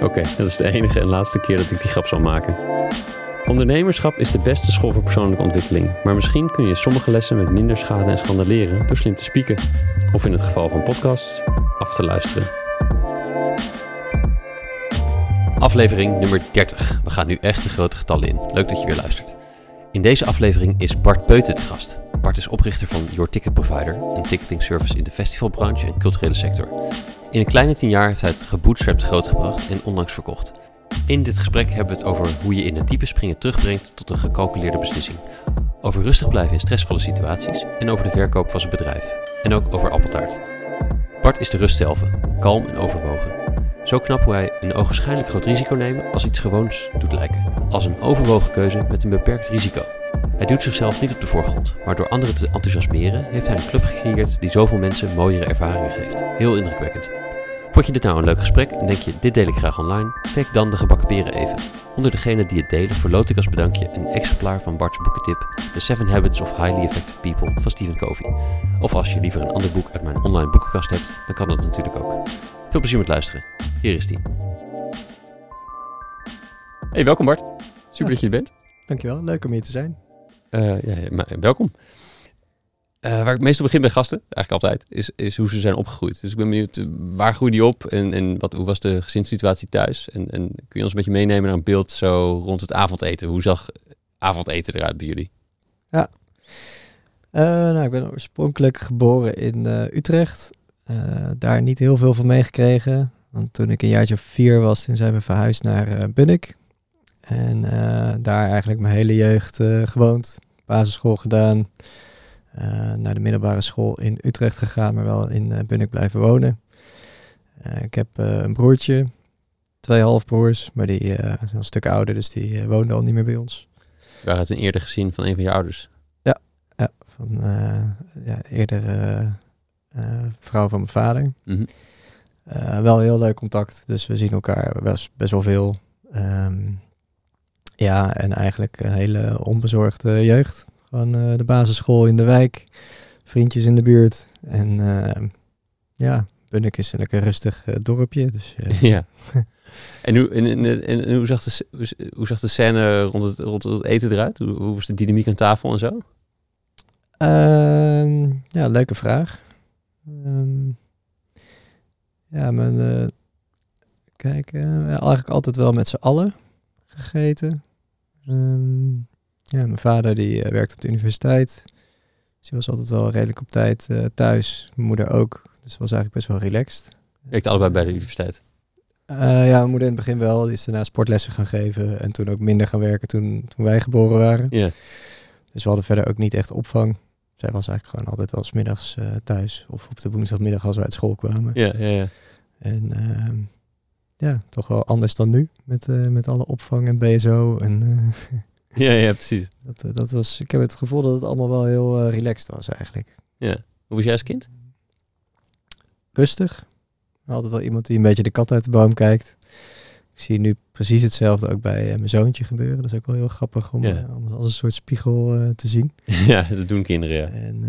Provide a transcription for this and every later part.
Oké, dat is de enige en laatste keer dat ik die grap zal maken. Ondernemerschap is de beste school voor persoonlijke ontwikkeling, maar misschien kun je sommige lessen met minder schade en schande leren door slim te spieken. Of in het geval van podcasts, af te luisteren. Aflevering nummer 30. We gaan nu echt de grote getallen in. Leuk dat je weer luistert. In deze aflevering is Bart Peuten te gast. Bart is oprichter van Your Ticket Provider, een ticketing service in de festivalbranche en culturele sector. In een kleine tien jaar heeft hij het gebootstrapped grootgebracht en onlangs verkocht. In dit gesprek hebben we het over hoe je in het diepe springen terugbrengt tot een gecalculeerde beslissing. Over rustig blijven in stressvolle situaties en over de verkoop van zijn bedrijf. En ook over appeltaart. Bart is de rust zelf, kalm en overwogen. Zo knap hoe een ogenschijnlijk groot risico nemen als iets gewoons doet lijken. Als een overwogen keuze met een beperkt risico. Hij doet zichzelf niet op de voorgrond, maar door anderen te enthousiasmeren heeft hij een club gecreëerd die zoveel mensen mooiere ervaringen geeft. Heel indrukwekkend. Vond je dit nou een leuk gesprek en denk je dit deel ik graag online? Tag dan de gebakken peren even. Onder degene die het delen verloot ik als bedankje een exemplaar van Bart's boekentip The 7 Habits of Highly Effective People van Stephen Covey. Of als je liever een ander boek uit mijn online boekenkast hebt, dan kan dat natuurlijk ook. Veel plezier met luisteren. Hier is die. Hey, welkom Bart. Super dat je er bent. Dankjewel, leuk om hier te zijn. Uh, ja, maar, welkom. Uh, waar ik meestal begin bij gasten, eigenlijk altijd, is, is hoe ze zijn opgegroeid. Dus ik ben benieuwd, waar groeide die op en, en wat, hoe was de gezinssituatie thuis? En, en kun je ons een beetje meenemen naar een beeld zo rond het avondeten? Hoe zag avondeten eruit bij jullie? Ja, uh, nou, ik ben oorspronkelijk geboren in Utrecht. daar niet heel veel van meegekregen. Want toen ik een jaartje of vier was, toen zijn we verhuisd naar Bunnik. En daar eigenlijk mijn hele jeugd gewoond. Basisschool gedaan. Uh, naar de middelbare school in Utrecht gegaan, maar wel in uh, Bunnik blijven wonen. Uh, ik heb een broertje, twee halfbroers, maar die zijn een stuk ouder, dus die woonde al niet meer bij ons. Waar het een eerder gezien van een van je ouders? Ja, ja van ja, eerder vrouw van mijn vader. Mm -hmm. wel heel leuk contact, dus we zien elkaar best, best wel veel. Um, ja, en eigenlijk een hele onbezorgde jeugd. Gewoon uh, de basisschool in de wijk, vriendjes in de buurt. En uh, ja, Bunnik is een lekker rustig uh, dorpje. Dus, ja. en, hoe, en, en, en, hoe, zag de, hoe, zag de scène rond het, rond het eten eruit? Hoe, hoe was de dynamiek aan tafel en zo? Ehm, ja, leuke vraag. Um, ja, mijn... kijk, eigenlijk altijd wel met z'n allen gegeten. Um, ja, mijn vader die uh, werkt op de universiteit. Dus die was altijd wel redelijk op tijd uh, thuis. Mijn moeder ook. Dus was eigenlijk best wel relaxed. Werkt allebei bij de universiteit? Uh, ja, mijn moeder in het begin wel. Die is daarna sportlessen gaan geven. En toen ook minder gaan werken toen, toen wij geboren waren. Ja. Dus we hadden verder ook niet echt opvang. Zij was eigenlijk gewoon altijd wel smiddags uh, thuis. Of op de woensdagmiddag als we uit school kwamen. Ja, ja, ja. En uh, ja, toch wel anders dan nu. Met, met alle opvang en BSO. En, ja, ja, precies. Dat, eh, dat was, ik heb het gevoel dat het allemaal wel heel uh, relaxed was eigenlijk. Ja. Hoe was jij als kind? Rustig. Altijd wel iemand die een beetje de kat uit de boom kijkt. Ik zie nu precies hetzelfde ook bij uh, mijn zoontje gebeuren. Dat is ook wel heel grappig om, ja. om als een soort spiegel te zien. Ja, dat doen kinderen, ja. En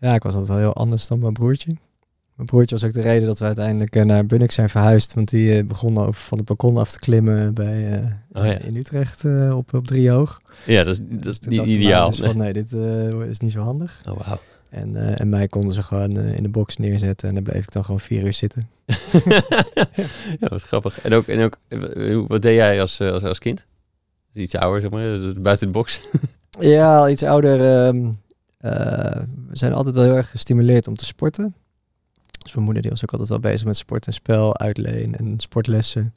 ja, ik was altijd wel heel anders dan mijn broertje. Mijn broertje was ook de reden dat we uiteindelijk uh, naar Bunnik zijn verhuisd. Want die uh, begon over van de balkon af te klimmen bij, uh, oh, ja. in Utrecht op, op drie hoog. Ja, dat is, dat is niet ideaal. Dus van, nee, dit is niet zo handig. Oh, wow. En, en mij konden ze gewoon in de box neerzetten en dan bleef ik dan gewoon vier uur zitten. ja, wat grappig. En ook, en ook wat deed jij als, als, als kind? Iets ouder, zeg maar, buiten de box? ja, iets ouder. Um, we zijn altijd wel heel erg gestimuleerd om te sporten. Dus mijn moeder die was ook altijd wel bezig met sport en spel, uitleen en sportlessen.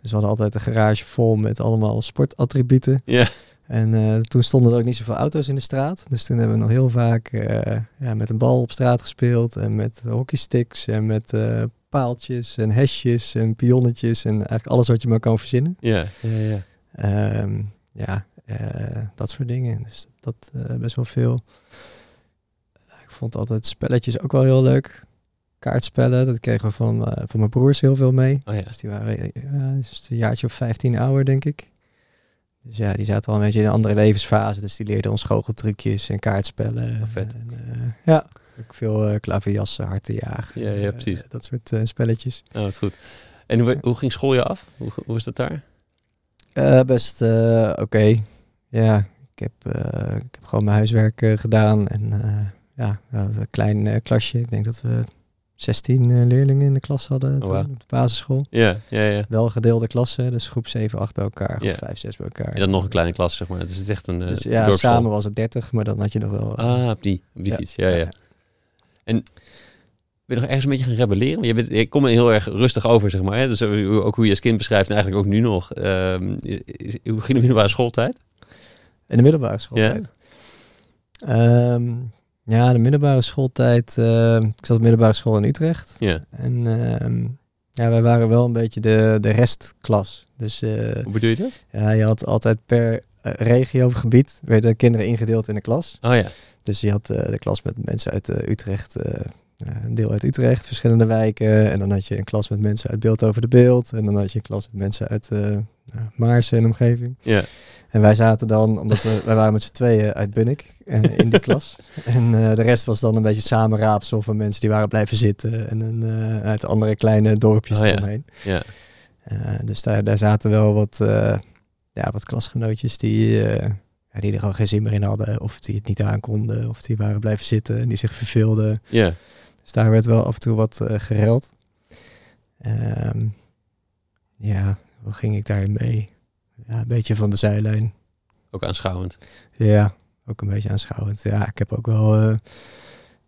Dus we hadden altijd een garage vol met allemaal sportattributen. Ja. En uh, toen stonden er ook niet zoveel auto's in de straat. Dus toen hebben we nog heel vaak uh, ja, met een bal op straat gespeeld. En met hockeysticks en met uh, paaltjes en hesjes en pionnetjes en eigenlijk alles wat je maar kan verzinnen. Ja, ja, ja. Ehm, ja, eh, dat soort dingen. Dus dat eh, best wel veel. Ik vond altijd spelletjes ook wel heel leuk. Kaartspellen, dat kregen we van, eh, van mijn broers heel veel mee. Oh ja. Dus die waren eh, ja, dus een jaartje of 15 ouder, denk ik. Dus ja, die zaten al een beetje in een andere levensfase. Dus die leerden ons goocheltrucjes en kaartspellen. Oh, vet. En, eh, ja, ook veel eh klaverjassen, harten jagen. Ja, ja, eh, precies. dat soort eh, spelletjes. Oh, wat goed. En hoe, hoe ging school je af? Hoe, hoe is dat daar? Eh, best eh, oké. Ja, ik heb, eh, ik heb gewoon mijn huiswerk eh, gedaan. En eh, ja, een klein eh, klasje. Ik denk dat we 16 eh, leerlingen in de klas hadden toen wauw. op de basisschool. Ja, ja, ja. Wel gedeelde klassen, dus groep 7, 8 bij elkaar, Ja. of 5, 6 bij elkaar. En dan nog een kleine klas, zeg maar. Dus het is echt een uh, Dus ja, samen was het 30, maar dan had je nog wel... eh, Ah, op die, op die Ja. fiets. Ja, ja. Ben je nog ergens een beetje gaan rebelleren? Want Je, bent, je komt er heel erg rustig over, zeg maar. Hè? Dus eh, ook hoe je als kind beschrijft en eigenlijk ook nu nog. Is- hoe ging de middelbare schooltijd? In de middelbare schooltijd? Ehm, ja, de middelbare schooltijd... eh, ik zat op de middelbare school in Utrecht. Ja. En ehm, ja, wij waren wel een beetje de, de restklas. Dus eh, Hoe bedoel je dat? ja, je had altijd per eh, regio of gebied... werden kinderen ingedeeld in de klas. Oh ja. Dus je had de klas met mensen uit Utrecht... een deel uit Utrecht, verschillende wijken. En dan had je een klas met mensen uit Beeld over de Beeld. En dan had je een klas met mensen uit Maarsen en omgeving. Ja. En wij zaten dan, omdat we, wij waren met z'n tweeën uit Bunnik eh, in die klas. En eh, de rest was dan een beetje samenraapsel van mensen die waren blijven zitten. En een, eh, uit andere kleine dorpjes Oh ja. eromheen. Ja. Dus daar, daar zaten wel wat, ja, wat klasgenootjes die, die er gewoon geen zin meer in hadden. Of die het niet aankonden. Of die waren blijven zitten en die zich verveelden. Ja. Dus daar werd wel af en toe wat gereld. Ehm, ja, hoe ging ik daarin mee? Ja, een beetje van de zijlijn. Ook aanschouwend. Ja, ook een beetje aanschouwend. Ja, ik heb ook wel eh,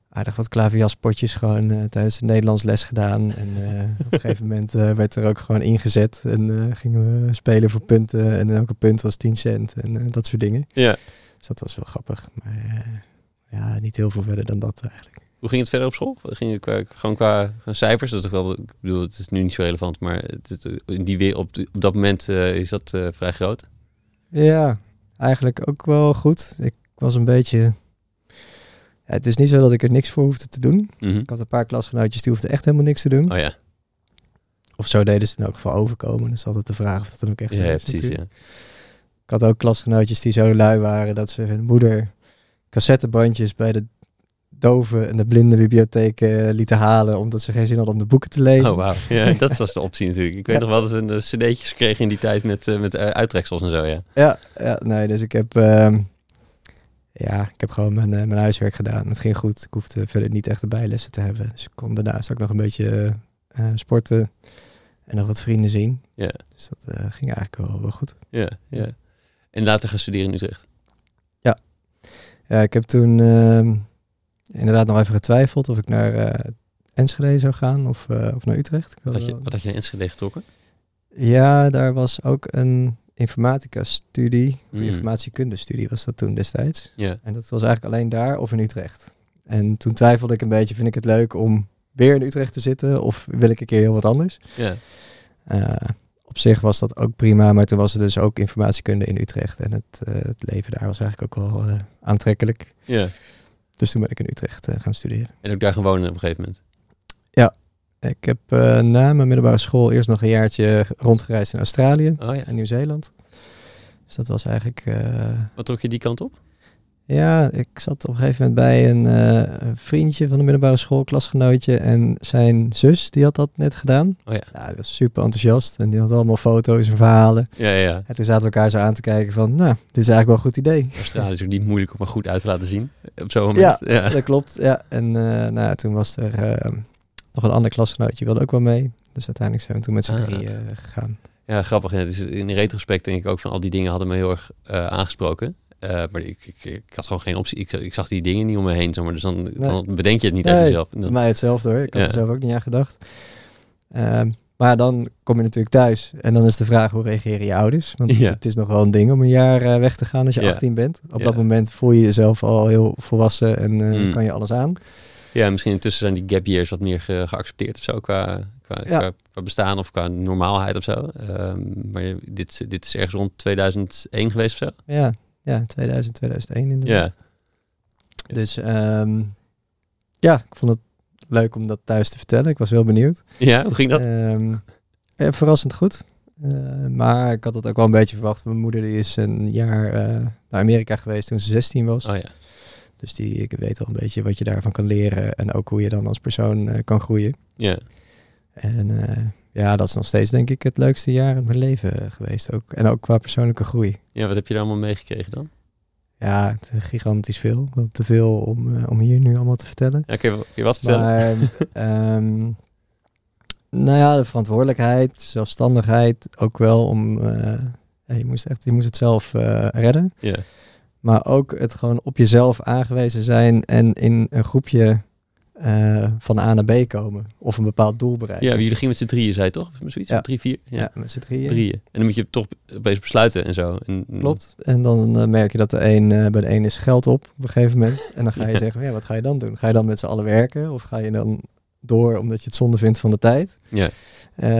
aardig wat klaverjaspotjes gewoon eh, tijdens de Nederlands les gedaan. En eh, op een gegeven moment werd er ook gewoon ingezet. En gingen we spelen voor punten. En elke punt was 10 cent en dat soort dingen. Ja. Dus dat was wel grappig. Maar ja, niet heel veel verder dan dat eigenlijk. Hoe ging het verder op school? Ging je qua, gewoon qua, cijfers? Dat is wel, ik bedoel, het is nu niet zo relevant, maar het, het- in die weer, op, op dat moment eh, is dat eh, vrij groot. Ja, eigenlijk ook wel goed. Ik was een beetje... Ja, het is niet zo dat ik er niks voor hoefde te doen. Mhm. Ik had een paar klasgenootjes die hoefden echt helemaal niks te doen. Oh ja, Of zo deden ze in elk geval overkomen. Dus altijd de vraag of dat dan ook echt zo ja, is precies. Ja. Ik had ook klasgenootjes die zo lui waren dat ze hun moeder cassettebandjes bij de dove en de blinde bibliotheek eh, lieten halen. Omdat ze geen zin hadden om de boeken te lezen. Oh wauw, ja, dat was de optie natuurlijk. Ik weet Ja. nog wel dat we een eh, cd'tjes kregen in die tijd met, eh, met uittreksels en zo, ja. Ja, ja, nee, dus ik heb, ehm, ja, ik heb gewoon mijn, mijn huiswerk gedaan. Het ging goed. Ik hoefde verder niet echt de bijlessen te hebben. Dus ik kon daarnaast ook nog een beetje sporten en nog wat vrienden zien. Ja. Dus dat ging eigenlijk wel, wel goed. Ja, ja. En later gaan studeren in Utrecht. Ja, ik heb toen ehm, inderdaad nog even getwijfeld of ik naar eh, Enschede zou gaan of, eh, of naar Utrecht. Wat had je, wat had je naar Enschede getrokken? Ja, daar was ook een informatica-studie, of Mm. informatiekundestudie was dat toen destijds. Ja, En dat was eigenlijk alleen daar of in Utrecht. En toen twijfelde ik een beetje, vind ik het leuk om weer in Utrecht te zitten of wil ik een keer heel wat anders? ja. Eh, op zich was dat ook prima, maar toen was er dus ook informatiekunde in Utrecht. En het, het leven daar was eigenlijk ook wel aantrekkelijk. ja. Dus toen ben ik in Utrecht eh, gaan studeren. En ook daar gaan wonen op een gegeven moment. Ik heb eh, na mijn middelbare school eerst nog een jaartje rondgereisd in Australië Oh ja. en Nieuw-Zeeland. Dus dat was eigenlijk... eh, Wat trok je die kant op? Ja, ik zat op een gegeven moment bij een, eh, een vriendje van de middelbare school, klasgenootje. En zijn zus, die had dat net gedaan. Oh ja. Ja, die was super enthousiast. En die had allemaal foto's en verhalen. Ja, ja. En toen zaten we elkaar zo aan te kijken van, nou, dit is eigenlijk wel een goed idee. Australië is ook niet moeilijk om er goed uit te laten zien. Op zo'n moment. Ja, Ja. dat klopt. Ja. En eh, nou, toen was er eh, nog een ander klasgenootje, wilde ook wel mee. Dus uiteindelijk zijn we toen met z'n Ah. drieën eh, gegaan. Ja, grappig. Ja. Dus in retrospect denk ik ook van al die dingen hadden me heel erg aangesproken. Eh, maar ik, ik, ik had gewoon geen optie. Ik, ik zag die dingen niet om me heen. Zeg maar. Dus dan, dan bedenk je het niet uit Nee, jezelf. En Bij dan- mij hetzelfde hoor. Ik had Ja. er zelf ook niet aan gedacht. Ehm, maar dan kom je natuurlijk thuis. En dan is de vraag, hoe reageren je ouders? Want Ja. het is nog wel een ding om een jaar eh, weg te gaan als je Ja. 18 bent. Op dat moment voel je jezelf al heel volwassen en eh, Mm. kan je alles aan. Ja, misschien intussen zijn die gap years wat meer ge- geaccepteerd of zo qua, qua, qua, qua bestaan of qua normaalheid of zo. Ehm, maar dit, dit is ergens rond 2001 geweest of zo. Ja, ja 2000, 2001 inderdaad. Dus ehm, ja, ik vond het leuk om dat thuis te vertellen. Ik was heel benieuwd. Ja, hoe ging dat? Ehm, ja, verrassend goed. Eh, maar ik had het ook wel een beetje verwacht. Mijn moeder die is een jaar eh, naar Amerika geweest toen ze 16 was. Oh ja. Dus die, ik weet al een beetje wat je daarvan kan leren. En ook hoe je dan als persoon eh, kan groeien. Ja, En eh, ja, dat is nog steeds denk ik het leukste jaar in mijn leven eh, geweest. Ook. En ook qua persoonlijke groei. ja, wat heb je er allemaal meegekregen dan? Ja, is gigantisch veel. Te veel om, eh, om hier nu allemaal te vertellen. Ja, kun, je, wat vertellen? Maar, ehm, nou ja, de verantwoordelijkheid, zelfstandigheid ook wel om... eh, ja, je, moest echt, je moest het zelf eh, redden. Ja. Maar ook het gewoon op jezelf aangewezen zijn en in een groepje eh, van A naar B komen. Of een bepaald doel bereiken. Ja, jullie gingen met z'n drieën, zei toch? Of zoiets? Ja. Drie, vier? Ja, Ja, met z'n drieën. drieën. En dan moet je toch opeens besluiten en zo. En, Klopt. En dan eh, merk je dat de een, eh, bij de een is geld op op een gegeven moment. En dan ga je zeggen, ja, wat ga je dan doen? Ga je dan met z'n allen werken? Of ga je dan door omdat je het zonde vindt van de tijd? Ja.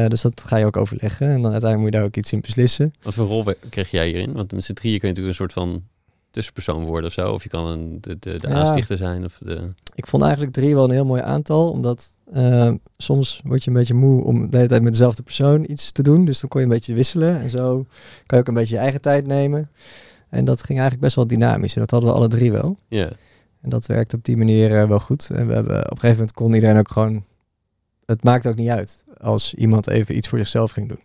Dus dat ga je ook overleggen. En dan uiteindelijk moet je daar ook iets in beslissen. Wat voor rol kreeg jij hierin? Want met z'n drieën kun je natuurlijk een soort van tussenpersoon worden of zo. Of je kan een, de, de, de Ja. aanstichter zijn. Of de, Ik vond eigenlijk drie wel een heel mooi aantal. Omdat eh, soms word je een beetje moe om de hele tijd met dezelfde persoon iets te doen. Dus dan kon je een beetje wisselen. En zo kan je ook een beetje je eigen tijd nemen. En dat ging eigenlijk best wel dynamisch. En dat hadden we alle drie wel. ja. En dat werkt op die manier eh, wel goed. En we hebben op een gegeven moment kon iedereen ook gewoon. Het maakt ook niet uit als iemand even iets voor zichzelf ging doen.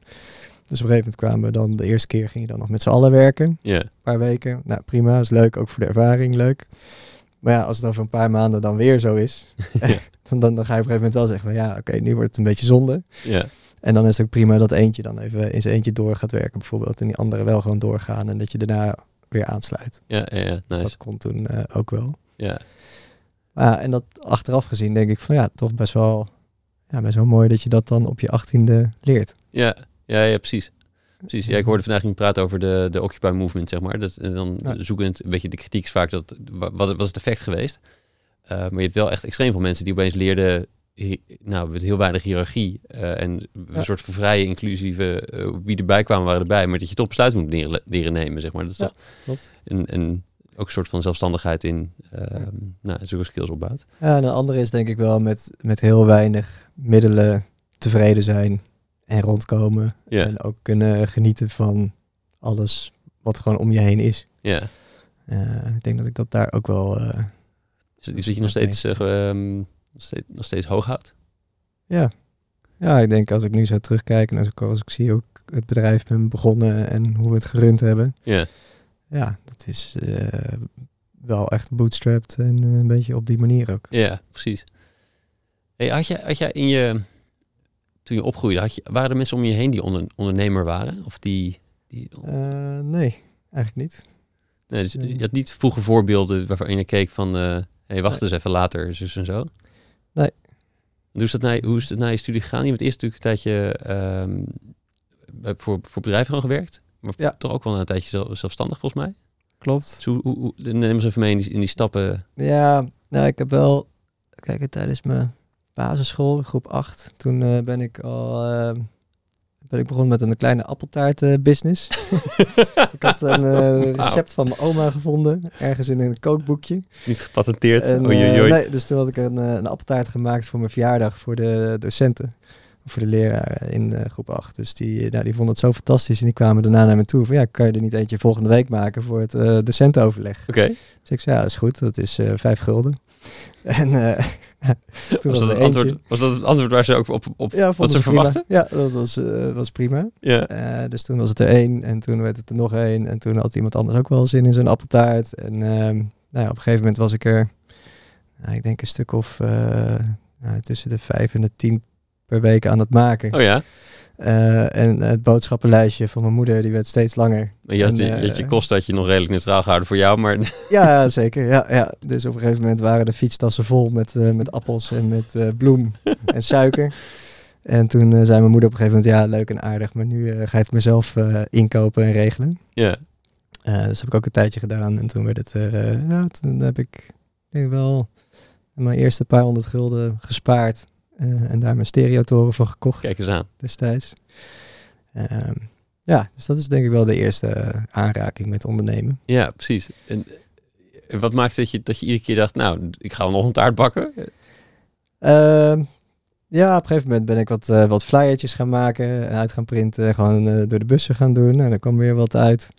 Dus op een gegeven moment kwamen we dan de eerste keer ging je dan nog met z'n allen werken. Ja. Een paar weken. Nou prima, is leuk, ook voor de ervaring leuk. Maar ja, als het over een paar maanden dan weer zo is, Ja. dan, dan, ga je op een gegeven moment wel zeggen van ja, oké, nu wordt het een beetje zonde. Ja. En dan is het ook prima dat eentje dan even in zijn eentje door gaat werken bijvoorbeeld. En die andere wel gewoon doorgaan en dat je daarna weer aansluit. Ja, ja, ja. Dus dat kon toen eh, ook wel. Ja. Maar ja, en dat achteraf gezien denk ik van ja, toch best wel, ja, best wel mooi dat je dat dan op je achttiende leert. Ja. Ja, ja, precies. Precies. Ja, ik hoorde vandaag iemand praten over de, de Occupy Movement, zeg maar. Dat, en dan Ja. zoekend, een beetje de kritiek is vaak dat, wa- wat, is het effect geweest? Eh, maar je hebt wel echt extreem veel mensen die opeens leerden, nou, met heel weinig hiërarchie eh, en een Ja. soort van vrije, inclusieve, eh, wie erbij kwamen waren erbij, maar dat je toch besluit moet leren, leren nemen, zeg maar. Dat is Ja, toch een, een, ook een soort van zelfstandigheid in, eh, nou, zulke skills opbouwt. Ja, en een andere is denk ik wel met, met heel weinig middelen tevreden zijn en rondkomen. Ja. En ook kunnen genieten van alles wat gewoon om je heen is. Ja. Eh, ik denk dat ik dat daar ook wel... eh, Is het iets wat je nog steeds, ehm, nog steeds, nog steeds hoog houdt? ja. ja, ik denk als ik nu zo terugkijk en als ik, als ik zie hoe ik het bedrijf ben begonnen en hoe we het gerund hebben. Ja. Ja, dat is wel echt bootstrapped en een beetje op die manier ook. Ja, precies. Hey, had, jij, had jij in je, toen je opgroeide, had je, waren er mensen om je heen die onder, ondernemer waren? Of die, die Eh, nee, eigenlijk niet. nee, dus dus, eh, je had niet vroege voorbeelden waarvan je keek van, eh hey, wacht eens even later, zus en zo? Nee. Hoe is, dat na, hoe is het na je studie gegaan? Je bent eerst natuurlijk een tijdje bij- voor, voor bedrijven gewerkt. Maar Ja. toch ook wel een tijdje zelf- zelfstandig volgens mij. Klopt. Dus hoe, hoe, neem ons even mee in die, in die stappen. Ja, nou, ik heb wel... Kijk, tijdens mijn basisschool, groep 8, toen eh, ben ik al... eh, ben ik begonnen met een kleine appeltaart business. ik had een eh, recept van mijn oma gevonden, ergens in een kookboekje. Niet gepatenteerd. En, Oei, oei, oei. nee, dus toen had ik een, een appeltaart gemaakt voor mijn verjaardag voor de docenten. Voor de leraren in groep 8. Dus die, nou, die vonden het zo fantastisch. En die kwamen daarna naar me toe. Van ja, kan je er niet eentje volgende week maken voor het docentenoverleg? Oké. Dus ik zei, ja, dat is goed. Dat is vijf gulden. En eh, toen Was, was, dat het antwoord, was dat het antwoord waar ze ook op, op Ja, wat ze verwachten? Ja, dat was, eh, was prima. Ja. Eh, dus toen was het er één en toen werd het er nog één. En toen had iemand anders ook wel zin in zo'n appeltaart. En nou ja, op een gegeven moment was ik er, nou, ik denk een stuk of nou, tussen de vijf en de tien per week aan het maken. Oh ja. Eh, en het boodschappenlijstje van mijn moeder, die werd steeds langer. Je had, En, eh, je, had je kosten had je nog redelijk neutraal gehouden voor jou, maar Ja, zeker. Ja, ja. Dus op een gegeven moment waren de fietstassen vol met, eh, met appels en met bloem en suiker. En toen zei mijn moeder op een gegeven moment, ja, leuk en aardig, maar nu ga je het mezelf inkopen en regelen. ja. Eh, dus heb ik ook een tijdje gedaan en toen werd het er, ja, toen heb ik denk ik wel mijn eerste paar honderd gulden gespaard. Eh, en daar mijn stereotoren van gekocht Kijk eens aan. destijds. Ehm, ja, dus dat is denk ik wel de eerste eh, aanraking met ondernemen. Ja, precies. En, wat maakt dat je, dat je iedere keer dacht, nou, ik ga nog een taart bakken? Ehm, ja, op een gegeven moment ben ik wat, eh, wat flyertjes gaan maken, uit gaan printen, gewoon door de bussen gaan doen. En er kwam weer wat uit.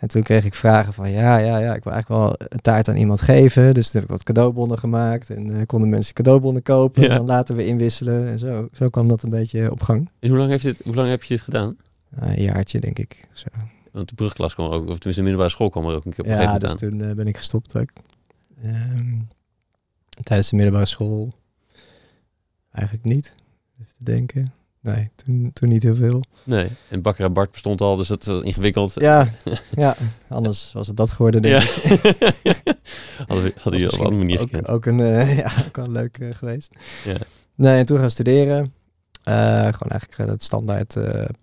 En toen kreeg ik vragen van, ja, ja, ja, ik wil eigenlijk wel een taart aan iemand geven. Dus toen heb ik wat cadeaubonnen gemaakt en eh, konden mensen cadeaubonnen kopen. Ja. En dan laten we inwisselen en zo. Zo kwam dat een beetje op gang. En hoe lang, heeft dit, hoe lang heb je dit gedaan? Uh, een jaartje, denk ik. Zo. Want de brugklas kwam ook, of tenminste de middelbare school kwam er ook een keer op een Ja, gegeven dus aan. toen eh, ben ik gestopt ook. Ehm, tijdens de middelbare school eigenlijk niet. Even te denken. Nee, toen, toen niet heel veel. Nee, en Bakker Bart bestond al, dus dat wel ingewikkeld. Ja, ja, anders was het dat geworden, denk Ja. ik. hadden we, hadden jullie op een andere manier gekend. ook, ook een, eh, ja, ook wel leuk eh, geweest. Ja. Nee, en toen gaan studeren. Eh, gewoon eigenlijk het standaard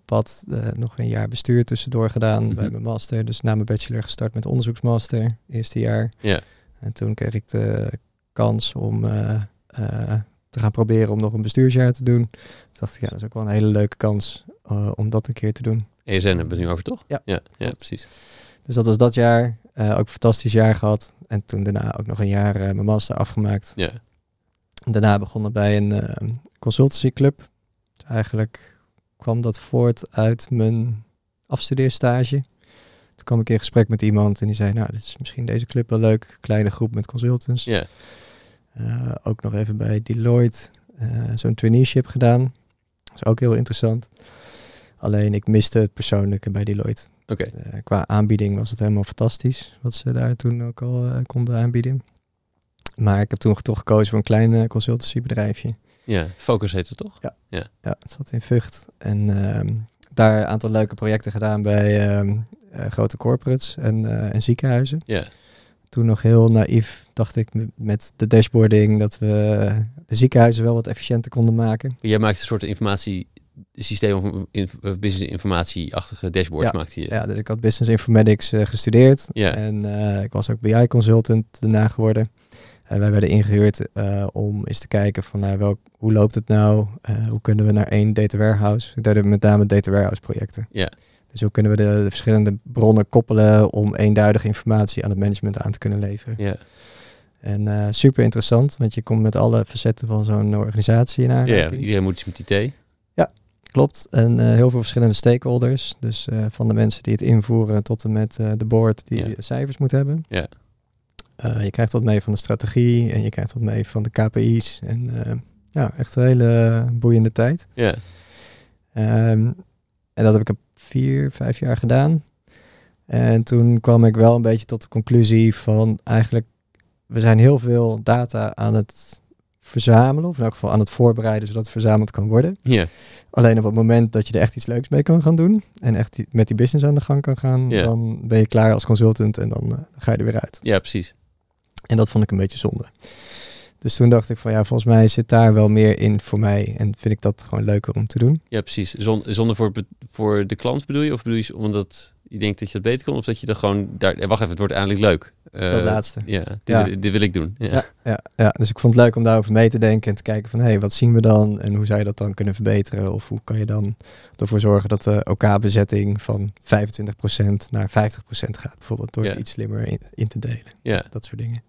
pad. nog een jaar bestuur tussendoor gedaan Mhm. bij mijn master. Dus na mijn bachelor gestart met onderzoeksmaster, eerste jaar. Ja. En toen kreeg ik de kans om te gaan proberen om nog een bestuursjaar te doen. Toen dacht ik, ja, dat is ook wel een hele leuke kans eh, om dat een keer te doen. ESN hebben we het nu over, toch? Ja. Ja, ja precies. Dus dat was dat jaar. Eh, ook een fantastisch jaar gehad. En toen daarna ook nog een jaar eh, mijn master afgemaakt. Ja. Daarna begonnen bij een consultancyclub. Dus eigenlijk kwam dat voort uit mijn afstudeerstage. Toen kwam ik in gesprek met iemand en die zei, nou, dit is misschien deze club wel leuk. Kleine groep met consultants. Ja, Eh, ook nog even bij Deloitte eh, zo'n traineeship gedaan. Dat is ook heel interessant. Alleen ik miste het persoonlijke bij Deloitte. oké. Eh, qua aanbieding was het helemaal fantastisch, wat ze daar toen ook al konden aanbieden. Maar ik heb toen toch gekozen voor een klein consultancybedrijfje. Ja, Focus heet het toch? Ja, het zat in Vught. En ehm, daar een aantal leuke projecten gedaan bij ehm, eh, grote corporates en, en ziekenhuizen. Ja, Toen nog heel naïef dacht ik met de dashboarding dat we de ziekenhuizen wel wat efficiënter konden maken. jij maakt een soort informatiesysteem of in, of business informatieachtige dashboards Ja, maakte je. Ja, dus ik had Business Informatics eh, gestudeerd. Ja. En eh, ik was ook BI-consultant daarna geworden. En wij werden ingehuurd eh, om eens te kijken van nou, welk, hoe loopt het nou? Hoe kunnen we naar één data warehouse? Ik deed met name data warehouse projecten. Ja. Dus hoe kunnen we de, de verschillende bronnen koppelen om eenduidige informatie aan het management aan te kunnen leveren? Ja, En eh, super interessant, want je komt met alle facetten van zo'n organisatie in ja, ja, iedereen moet iets met IT. Klopt. En eh, heel veel verschillende stakeholders. Dus eh, van de mensen die het invoeren tot en met de board die Ja. de cijfers moet hebben. Ja. Je krijgt wat mee van de strategie en je krijgt wat mee van de KPI's. En ja, echt een hele boeiende tijd. Ja, Ehm, en dat heb ik een vier, vijf jaar gedaan. En toen kwam ik wel een beetje tot de conclusie van eigenlijk, we zijn heel veel data aan het verzamelen, of in elk geval aan het voorbereiden zodat het verzameld kan worden. ja, Alleen op het moment dat je er echt iets leuks mee kan gaan doen en echt met die business aan de gang kan gaan, dan ben je klaar als consultant en dan eh, ga je er weer uit. ja, precies. En dat vond ik een beetje zonde. Dus toen dacht ik van ja, volgens mij zit daar wel meer in voor mij en vind ik dat gewoon leuker om te doen. Ja, precies. Zon, zonder voor, voor de klant bedoel je? Of bedoel je omdat je denkt dat je dat beter kon? Of dat je er gewoon daar... eh, Wacht even, het wordt eindelijk leuk. Eh, dat laatste. Ja, dit, Ja. dit wil ik doen. Ja. Ja, ja, ja, dus ik vond het leuk om daarover mee te denken en te kijken van hé, hey, wat zien we dan en hoe zou je dat dan kunnen verbeteren? Of hoe kan je dan ervoor zorgen dat de OK-bezetting van 25% naar 50% gaat, bijvoorbeeld door Ja. het iets slimmer in, in te delen. ja. dat soort dingen.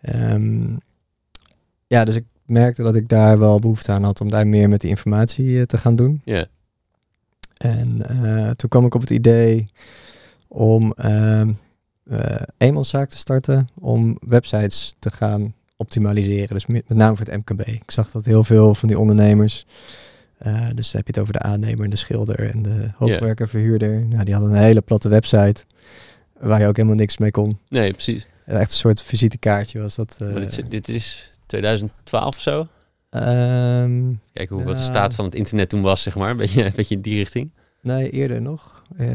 Ehm, ja, dus ik merkte dat ik daar wel behoefte aan had om daar meer met die informatie eh, te gaan doen. ja. En eh, toen kwam ik op het idee om ehm eh, eenmanszaak te starten om websites te gaan optimaliseren. Dus met name voor het MKB. Ik zag dat heel veel van die ondernemers, dus dan heb je het over de aannemer en de schilder en de hoogwerkerverhuurder. Nou, die hadden een hele platte website waar je ook helemaal niks mee kon. Nee, precies. Echt een soort visitekaartje was dat. dit, dit is 2012 of zo. Ehm, Kijk hoe wat de staat van het internet toen was, zeg maar. Een beetje, een beetje in die richting. nee, eerder nog. Eh,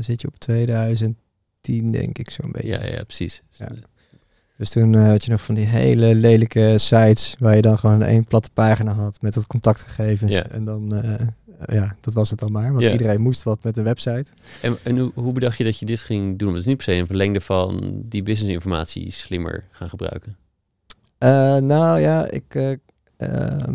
zit je op 2010, denk ik, zo'n beetje. Ja, ja, precies. Ja. Dus toen eh, had je nog van die hele lelijke sites waar je dan gewoon één platte pagina had met dat contactgegevens. Ja. En dan, eh, ja, dat was het dan maar. Want Ja. iedereen moest wat met de website. En, en hoe, hoe bedacht je dat je dit ging doen? Want het is niet per se een verlengde van die businessinformatie slimmer gaan gebruiken. Eh, nou ja, ik, eh, ehm,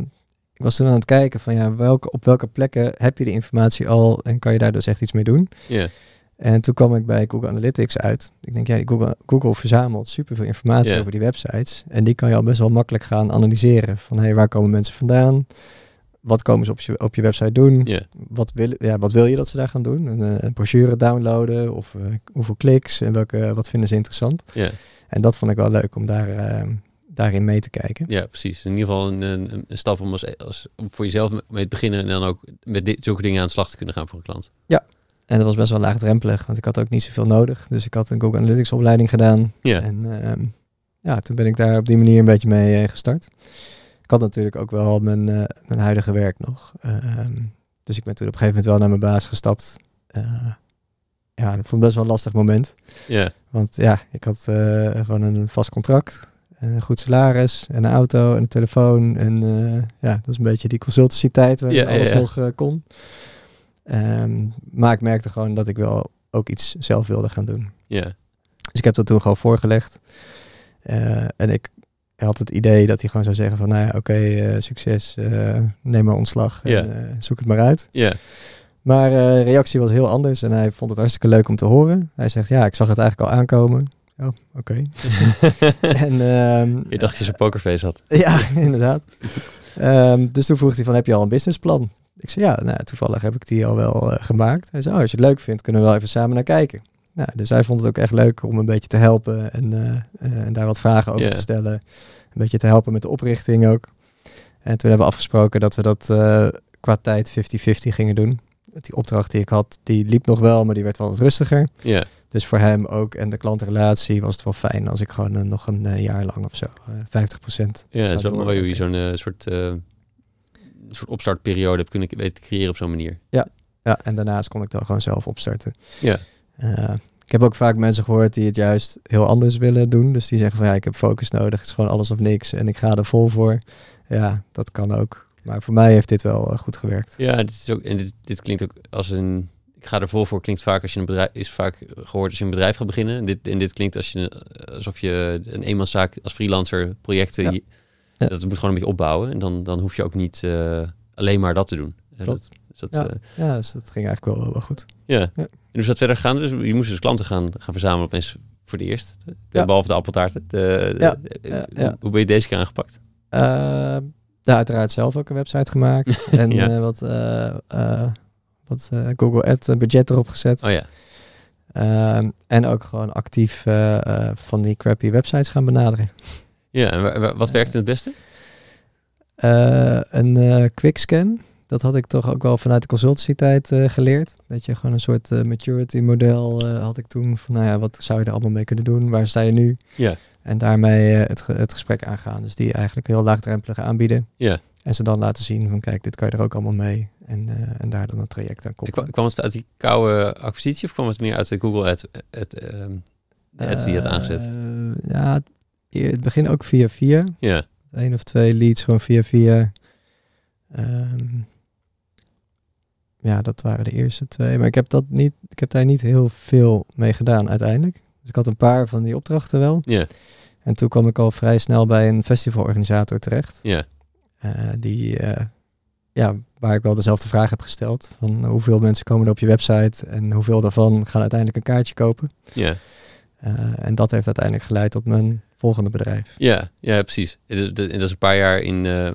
ik was toen aan het kijken van ja, welke, op welke plekken heb je de informatie al en kan je daar dus echt iets mee doen. Ja, En toen kwam ik bij Google Analytics uit. Ik denk, ja, Google, Google verzamelt superveel informatie over die websites. En die kan je al best wel makkelijk gaan analyseren. Van, hé, waar komen mensen vandaan? Wat komen ze op je, op je website doen? Wat, wil, ja, wat wil je dat ze daar gaan doen? Een, eh, een brochure downloaden? Of hoeveel kliks? En welke, wat vinden ze interessant? En dat vond ik wel leuk om daar, eh, daarin mee te kijken. ja, precies. In ieder geval een, een, een stap om, als, als, om voor jezelf mee te beginnen en dan ook met dit, zulke dingen aan de slag te kunnen gaan voor een klant. En dat was best wel laagdrempelig, want ik had ook niet zoveel nodig. Dus ik had een Google Analytics opleiding gedaan. Ja, En ehm, ja, toen ben ik daar op die manier een beetje mee eh, gestart. Ik had natuurlijk ook wel mijn, eh, mijn huidige werk nog. Ehm, dus ik ben toen op een gegeven moment wel naar mijn baas gestapt. Eh, ja, dat vond ik best wel een lastig moment. ja, Want ja, ik had gewoon een vast contract. En Een goed salaris en een auto en een telefoon. En eh, ja, dat is een beetje die consultancy tijd waar Ja, alles ja, ja. nog eh, kon. Ehm, maar ik merkte gewoon dat ik wel ook iets zelf wilde gaan doen. ja, Dus ik heb dat toen gewoon voorgelegd. Eh, en ik had het idee dat hij gewoon zou zeggen van, nou ja, oké, succes, neem maar ontslag en zoek het maar uit. ja, Maar de reactie was heel anders en hij vond het hartstikke leuk om te horen. Hij zegt, ja, ik zag het eigenlijk al aankomen. Oh, oké. en ehm, Je dacht dat je zo'n pokerface had. ja, inderdaad. Ehm, dus toen vroeg hij van, heb je al een businessplan? Ik zei, ja, nou, toevallig heb ik die al wel eh, gemaakt. Hij zei, oh, als je het leuk vindt, kunnen we wel even samen naar kijken. Nou, dus hij vond het ook echt leuk om een beetje te helpen en, eh, eh, en daar wat vragen over te stellen. Een beetje te helpen met de oprichting ook. En toen hebben we afgesproken dat we dat qua tijd 50-50 gingen doen. Die opdracht die ik had, die liep nog wel, maar die werd wel wat rustiger. Ja, Dus voor hem ook en de klantenrelatie was het wel fijn als ik gewoon eh, nog een eh, jaar lang of zo, eh 50% ja, het is wel mooi hoe je zo'n eh, soort, eh, soort opstartperiode hebt kunnen weten creëren op zo'n manier. Ja, en daarnaast kon ik dan gewoon zelf opstarten. Ja, Eh, ik heb ook vaak mensen gehoord die het juist heel anders willen doen. Dus die zeggen van ja, ik heb focus nodig. Het is gewoon alles of niks en ik ga er vol voor. Ja, dat kan ook. Maar voor mij heeft dit wel eh, goed gewerkt. ja dit is ook, en dit, dit klinkt ook als een... Ik ga er vol voor, klinkt vaak als je een bedrijf... Is vaak gehoord als je een bedrijf gaat beginnen. En dit, en dit klinkt als je, alsof je een eenmanszaak als freelancer projecten... Ja. je- Ja. Dat moet gewoon een beetje opbouwen. En dan, dan hoef je ook niet eh, alleen maar dat te doen. Dat, dus dat, Ja. eh, Ja, dus dat ging eigenlijk wel, wel goed. ja. Ja. En hoe is dat verder gegaan? Dus je moest dus klanten gaan, gaan verzamelen opeens voor de eerst. Behalve de appeltaarten. De, eh, hoe- ben je deze keer aangepakt? Eh, ja, uiteraard zelf ook een website gemaakt. en wat, wat eh, Google Ad eh, budget erop gezet. Oh ja. Ehm, en ook gewoon actief eh, van die crappy websites gaan benaderen. Ja, en wa- wa- wat werkte het beste? Een eh quickscan. Dat had ik toch ook wel vanuit de consultancy-tijd geleerd. Dat je gewoon een soort maturity model eh, had ik toen. Van nou ja, wat zou je er allemaal mee kunnen doen? Waar sta je nu? Ja. En daarmee het, ge- het gesprek aangaan. Dus die eigenlijk heel laagdrempelig aanbieden. Ja. En ze dan laten zien van kijk, dit kan je er ook allemaal mee. En, eh, en daar dan een traject aan koppelen. Kwam het uit die koude acquisitie of kwam het meer uit de Google ad, ad, ehm, ads die je had aangezet? Eh, ja, het, begin ook via via. Ja, Eén of twee leads gewoon via via. Ehm, ja, dat waren de eerste twee. Maar ik heb, dat niet, ik heb daar niet heel veel mee gedaan uiteindelijk. Dus ik had een paar van die opdrachten wel. ja, En toen kwam ik al vrij snel bij een festivalorganisator terecht. ja, Eh, die, ja, waar ik wel dezelfde vraag heb gesteld. Van hoeveel mensen komen er op je website en hoeveel daarvan gaan uiteindelijk een kaartje kopen. ja, Eh, en dat heeft uiteindelijk geleid tot mijn volgende bedrijf. ja, ja, precies. En dat- is een paar jaar in, eh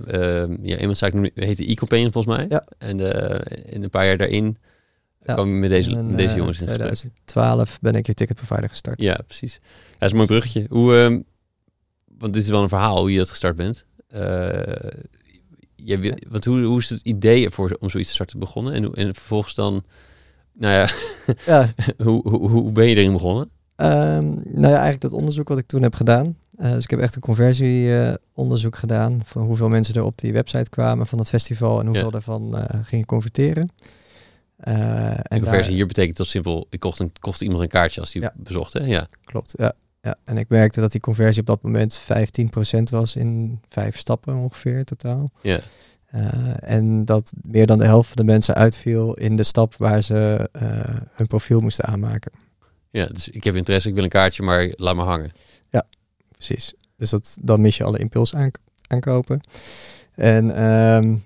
ehm ja, eenmanszaak heette e-campaign volgens mij. Ja. En eh, in een paar jaar daarin Ja. kwam je met deze, En, met deze eh, jongens in gesprek. 2012 ben ik je ticketprovider gestart. Ja, precies. Ja, dat is een mooi bruggetje. Hoe, ehm, want dit is wel een verhaal hoe je dat gestart bent. Je, wil- want hoe, hoe is het idee ervoor om zoiets te starten begonnen? En, en vervolgens dan, nou ja, Ja, hoe, hoe, hoe ben je erin begonnen? ehm, nou ja, eigenlijk dat onderzoek wat ik toen heb gedaan. Eh, dus ik heb echt een conversieonderzoek gedaan van hoeveel mensen er op die website kwamen van het festival en hoeveel Ja. daarvan eh, gingen converteren. Eh, En conversie daar- hier betekent tot simpel, ik kocht, een, kocht iemand een kaartje als die Ja. bezocht. Hè? Ja, Klopt, ja. Ja. En ik merkte dat die conversie op dat moment 15% was in vijf stappen ongeveer totaal. ja, Eh, en dat meer dan de helft van de mensen uitviel in de stap waar ze eh, hun profiel moesten aanmaken. ja. Dus ik heb interesse, ik wil een kaartje, maar laat me hangen. Precies. Dus dat, dan mis je alle impuls aan, aankopen. En ehm,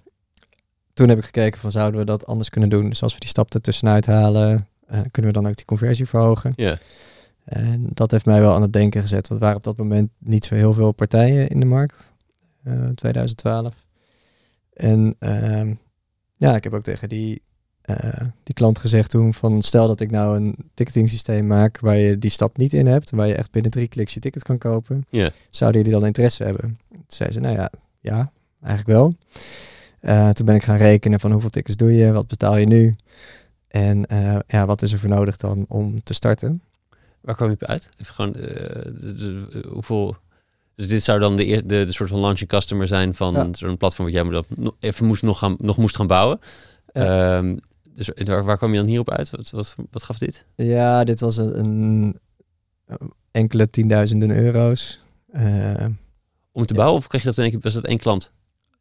toen heb ik gekeken van zouden we dat anders kunnen doen. Dus als we die stap ertussenuit halen, eh, kunnen we dan ook die conversie verhogen. Ja. En dat heeft mij wel aan het denken gezet. Want er waren op dat moment niet zo heel veel partijen in de markt. eh 2012. En ehm, ja, ik heb ook tegen die, eh, die klant gezegd toen van stel dat ik nou een ticketing systeem maak waar je die stap niet in hebt, waar je echt binnen drie kliks je ticket kan kopen, zouden jullie dan interesse hebben? Toen zei ze, nou ja, ja, eigenlijk wel. Eh, toen ben ik gaan rekenen van hoeveel tickets doe je, wat betaal je nu en eh, ja, wat is er voor nodig dan om te starten? Waar kwam je op uit? Even gewoon, eh, hoeveel... Dus dit zou dan de, eer- de, de soort van launching customer zijn van Ja. zo'n platform wat jij moet dat nog- even moest nog, gaan, nog moest gaan bouwen. Ehm, dus waar, waar kwam je dan hierop uit? Wat, wat, wat gaf dit? Ja, dit was een, een enkele tienduizenden euro's eh, Om te Ja. bouwen of kreeg je dat in één keer, was dat één klant?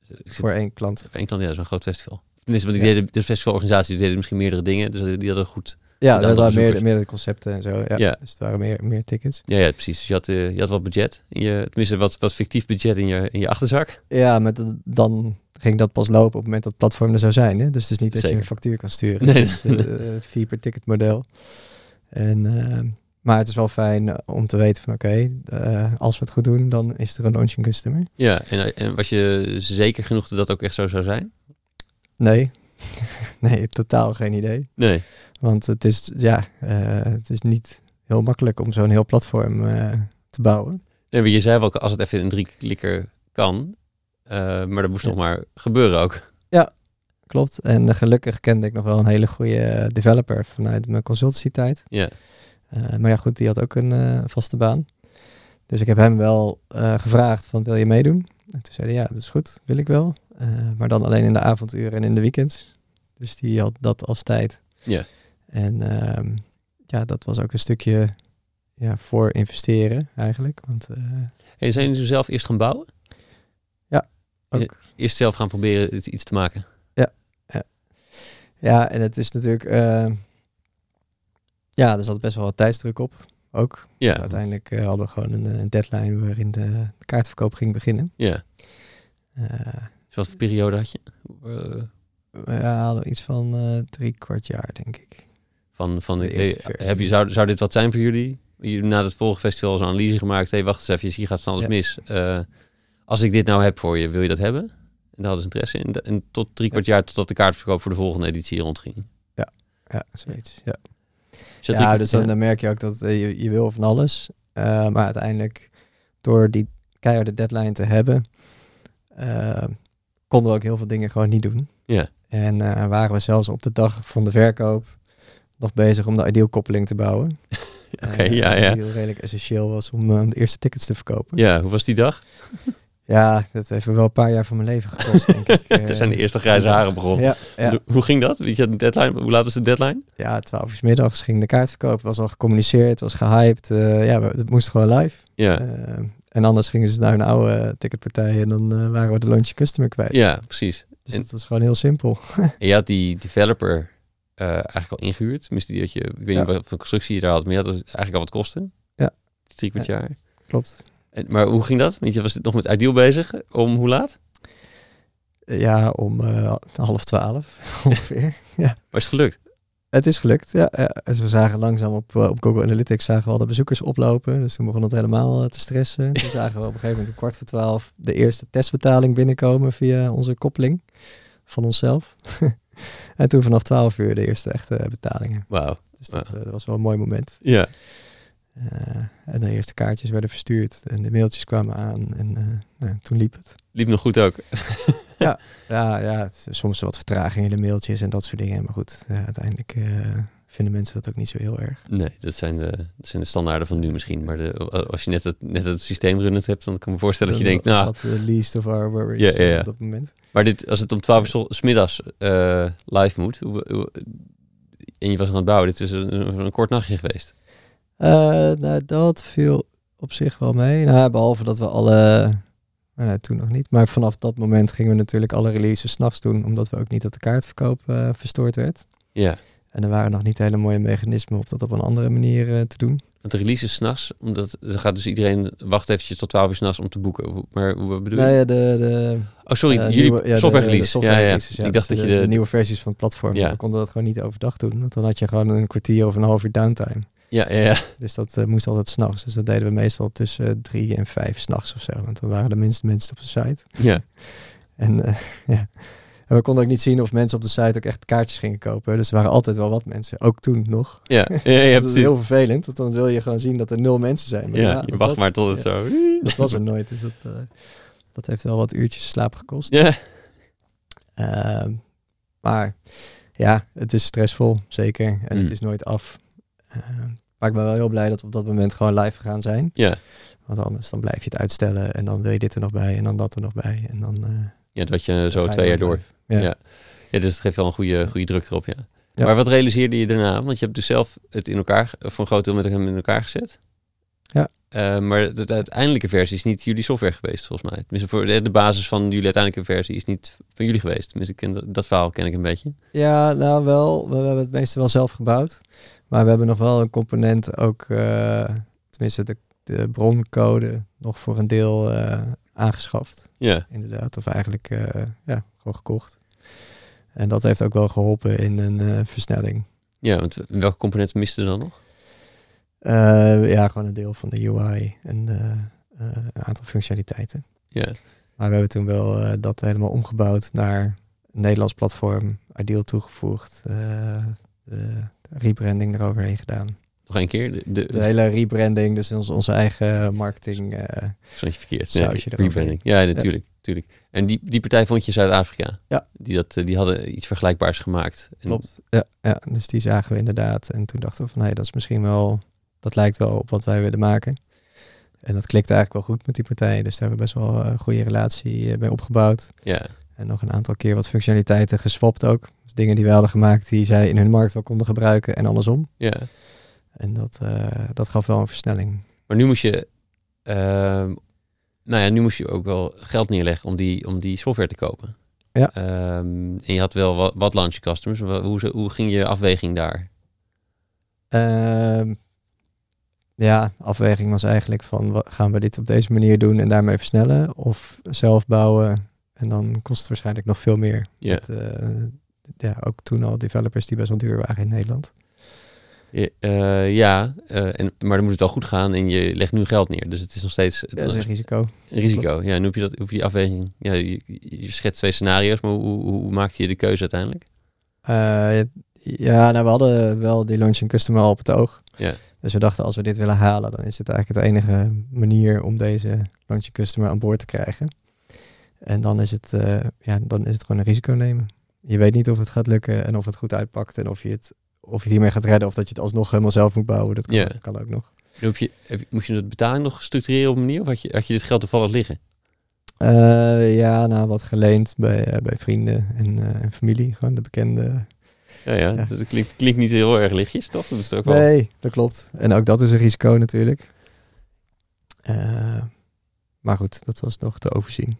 Zit- voor één klant. één klant, ja, zo'n groot festival. Tenminste, want die Ja. deden, de festivalorganisaties deden misschien meerdere dingen, dus die hadden goed... Ja, dat waren bezoekers. meerdere, concepten en zo. Ja. Ja. Dus het waren meer, meer tickets. Ja, ja precies. Dus je had, eh, je had wat budget, in je, tenminste wat, wat fictief budget in je, in je achterzak. Ja, met dan ging dat pas lopen op het moment dat het platform er zou zijn. Hè? Dus het is niet dat je een factuur kan sturen. Nee, eh, fee per ticket model. En, eh, maar het is wel fijn om te weten van oké, als we het goed doen, dan is er een launching customer. Ja, en, en was je zeker genoeg dat dat ook echt zo zou zijn? Nee, nee, totaal geen idee. Nee. Want het is, ja, eh, het is niet heel makkelijk om zo'n heel platform eh, te bouwen. nee je zei wel, als het even in drie klikker kan, eh, maar dat moest Ja. nog maar gebeuren ook. Klopt. En gelukkig kende ik nog wel een hele goede developer vanuit mijn consultancy-tijd. Ja, maar ja, goed, die had ook een vaste baan. Dus ik heb hem wel gevraagd van, wil je meedoen? En toen zei hij, ja, dat is goed, wil ik wel. Maar dan alleen in de avonduren en in de weekends. Dus die had dat als tijd. Ja. En ehm, ja, dat was ook een stukje ja, voor investeren eigenlijk. Want eh, en zijn jullie zelf eerst gaan bouwen? ook Eerst zelf gaan proberen iets te maken? Ja, en het is natuurlijk... eh, ja, er zat best wel wat tijdsdruk op. Ook. Ja, Dus uiteindelijk eh, hadden we gewoon een, een deadline waarin de, kaartverkoop ging beginnen. ja. Eh, Dus wat voor periode had je? We hadden iets van drie kwart jaar, denk ik. Van, van De hey, heb je, zou, zou dit wat zijn voor jullie? Na het vorige festival zo'n analyse gemaakt. Hé, hey, wacht eens even, hier gaat van alles Ja. mis. Eh, als ik dit nou heb voor je, wil je dat hebben? En daar hadden ze interesse in. En tot drie kwart jaar totdat de kaartverkoop voor de volgende editie rondging. Ja, zoiets. Ja, dat ja drie- dus dan, dan merk je ook dat eh, je, je wil van alles. Eh, maar uiteindelijk, door die keiharde deadline te hebben, konden we ook heel veel dingen gewoon niet doen. Ja. En waren we zelfs op de dag van de verkoop nog bezig om de ideal-koppeling te bouwen. Oké, Eh, ja, ja. Die redelijk essentieel was om eh, de eerste tickets te verkopen. Ja, hoe was die dag? Ja, dat heeft me wel een paar jaar van mijn leven gekost, denk ik. Toen zijn de eerste grijze haren begonnen. Ja, ja. De- Hoe ging dat? Weet je, de deadline? Hoe laat was de deadline? ja, 12 uur middags ging de kaartverkoop. was al gecommuniceerd, was gehyped. eh, ja, het moest gewoon live. Ja, Eh, en anders gingen ze naar een oude ticketpartij en dan eh, waren we de launch customer kwijt. ja precies. Dus en- dat was gewoon heel simpel. En je had die developer eh, eigenlijk al ingehuurd. Je, ik weet Ja. niet wat voor constructie je daar had, maar je had dus eigenlijk al wat kosten. Ja. Drie kwart jaar. Klopt. En, maar hoe ging dat? Want je was nog met Ideal bezig. Om hoe laat? Ja, om eh, half twaalf ongeveer. Maar is het gelukt? Het is gelukt, ja. ja. En we zagen langzaam op, eh, op Google Analytics zagen we al de bezoekers oplopen. Dus toen begon het helemaal te stressen. Toen zagen we op een gegeven moment om kwart voor twaalf de eerste testbetaling binnenkomen via onze koppeling van onszelf. En toen vanaf twaalf uur de eerste echte betalingen. Wauw. Dus dat, eh, was wel een mooi moment. Ja. Eh, en de eerste kaartjes werden verstuurd en de mailtjes kwamen aan. En eh, nou, toen liep het. Liep nog goed ook. Ja, ja, is soms wat vertraging in de mailtjes en dat soort dingen. Maar goed, ja, uiteindelijk vinden mensen dat ook niet zo heel erg. Nee, dat zijn de, dat zijn de standaarden van nu misschien. Maar de, als je net het, net het systeem runnend hebt, dan kan ik me voorstellen dat je denkt, nou, dat de least of our worries Ja, ja, ja. op dat moment. maar dit, als het om 12 uur s- s middags eh, live moet, hoe, hoe- en je was aan het bouwen, dit is een, een, kort nachtje geweest. Eh, nou, dat viel op zich wel mee. Nou, behalve dat we alle... Maar nee, toen nog niet. Maar vanaf dat moment gingen we natuurlijk alle releases s'nachts doen. Omdat we ook niet dat de kaartverkoop eh, verstoord werd. Ja, En er waren nog niet hele mooie mechanismen om dat op een andere manier eh, te doen. De release is s'nachts, omdat dan gaat dus iedereen wacht eventjes tot 12 uur s'nachts om te boeken. Maar hoe bedoel je? Nou ja, de, de oh, sorry, eh, jullie nieuwe- ja, de- software de release. software ja, ja. releases, ja. Ik dacht Dus dat je de, de, nieuwe versies van het platform. Ja. We konden dat gewoon niet overdag doen. Want dan had je gewoon een kwartier of een half uur downtime. ja, ja, ja. Dus dat eh, moest altijd s'nachts. Dus dat deden we meestal tussen drie en vijf s'nachts of zo. Want dan waren de minste mensen op de site. ja. En, ja. En we konden ook niet zien of mensen op de site ook echt kaartjes gingen kopen. Dus er waren altijd wel wat mensen. Ook toen nog. Ja, ja, ja, dat is heel vervelend. Want dan wil je gewoon zien dat er nul mensen zijn. Maar Ja, je dat wacht was- maar tot het ja, zo... Dat was er nooit. Dus dat, eh, dat heeft wel wat uurtjes slaap gekost. Ja, Ehm, maar ja, het is stressvol, zeker. En Mm. het is nooit af. Ehm, maar ik ben wel heel blij dat we op dat moment gewoon live gaan zijn. ja. Want anders dan blijf je het uitstellen. En dan wil je dit er nog bij. En dan dat er nog bij. En dan... ja, dat je zo twee jaar door. Ja. Ja. Ja, dus het geeft wel een goede, goede druk erop, ja. Ja. Maar wat realiseerde je daarna? Want je hebt dus zelf het in elkaar, voor een groot deel met hem in elkaar gezet. Ja. Eh, maar de, de uiteindelijke versie is niet jullie software geweest, volgens mij. Tenminste, voor de, de basis van jullie uiteindelijke versie is niet van jullie geweest. Tenminste, ik ken dat, dat verhaal ken ik een beetje. Ja, nou wel. We, we hebben het meeste wel zelf gebouwd. Maar we hebben nog wel een component ook, eh, tenminste de, de broncode, nog voor een deel eh, aangeschaft. Ja, Inderdaad, of eigenlijk eh, ja, gewoon gekocht. En dat heeft ook wel geholpen in een eh, versnelling. ja want welke componenten misten dan nog? Eh, ja, gewoon een deel van de UI en een aantal functionaliteiten. Ja, Maar we hebben toen wel dat helemaal omgebouwd naar een Nederlands platform, Ideal toegevoegd, de rebranding eroverheen gedaan. Nog keer. De, de, De hele rebranding, dus onze, onze eigen marketing. eh, Stond je verkeerd. Nee, rebranding. Ja, natuurlijk. natuurlijk. En die, die partij vond je Zuid-Afrika? Ja. Die, dat, eh, die hadden iets vergelijkbaars gemaakt. En- klopt. Ja, ja, dus die zagen we inderdaad. En toen dachten we van, hé, dat is misschien wel, dat lijkt wel op wat wij willen maken. En dat klikte eigenlijk wel goed met die partij. Dus daar hebben we best wel een goede relatie eh, mee opgebouwd. Ja, En nog een aantal keer wat functionaliteiten geswapt ook. Dus dingen die we hadden gemaakt die zij in hun markt wel konden gebruiken en andersom. ja. En dat, eh, dat gaf wel een versnelling. Maar nu moest je, ehm, nou ja, nu moest je ook wel geld neerleggen om die, om die software te kopen. Ja. Ehm, en je had wel wat, wat launch customers. Hoe, hoe ging je afweging daar? Ehm, ja, afweging was eigenlijk van gaan we dit op deze manier doen en daarmee versnellen of zelf bouwen en dan kost het waarschijnlijk nog veel meer. Ja. Met, eh, ja, ook toen al developers die best wel duur waren in Nederland. Ja, eh, ja eh, en, maar dan moet het wel goed gaan en je legt nu geld neer. Dus het is nog steeds Dat is een risico. een risico. klopt. Ja, en hoe heb je, dat, hoe je die afweging? Ja, je, je schetst twee scenario's, maar hoe, hoe, hoe maakte je de keuze uiteindelijk? Eh, ja, nou we hadden wel die launching customer al op het oog. Ja. Dus we dachten als we dit willen halen, dan is dit eigenlijk de enige manier om deze launching customer aan boord te krijgen. En dan is het, eh, ja, dan is het gewoon een risico nemen. Je weet niet of het gaat lukken en of het goed uitpakt en of je het, of je het hiermee gaat redden of dat je het alsnog helemaal zelf moet bouwen. Dat kan, Ja. kan ook nog. Heb je, heb, je- moest je de betaling nog structureren op een manier? Of had je, had je dit geld toevallig liggen? Eh, ja, nou wat geleend bij, eh, bij vrienden en, eh, en familie, gewoon de bekende. Ja, ja, Ja. dat klinkt, klinkt niet heel erg lichtjes, toch? Dat is ook wel... Nee, dat klopt. En ook dat is een risico natuurlijk. Maar goed, dat was nog te overzien.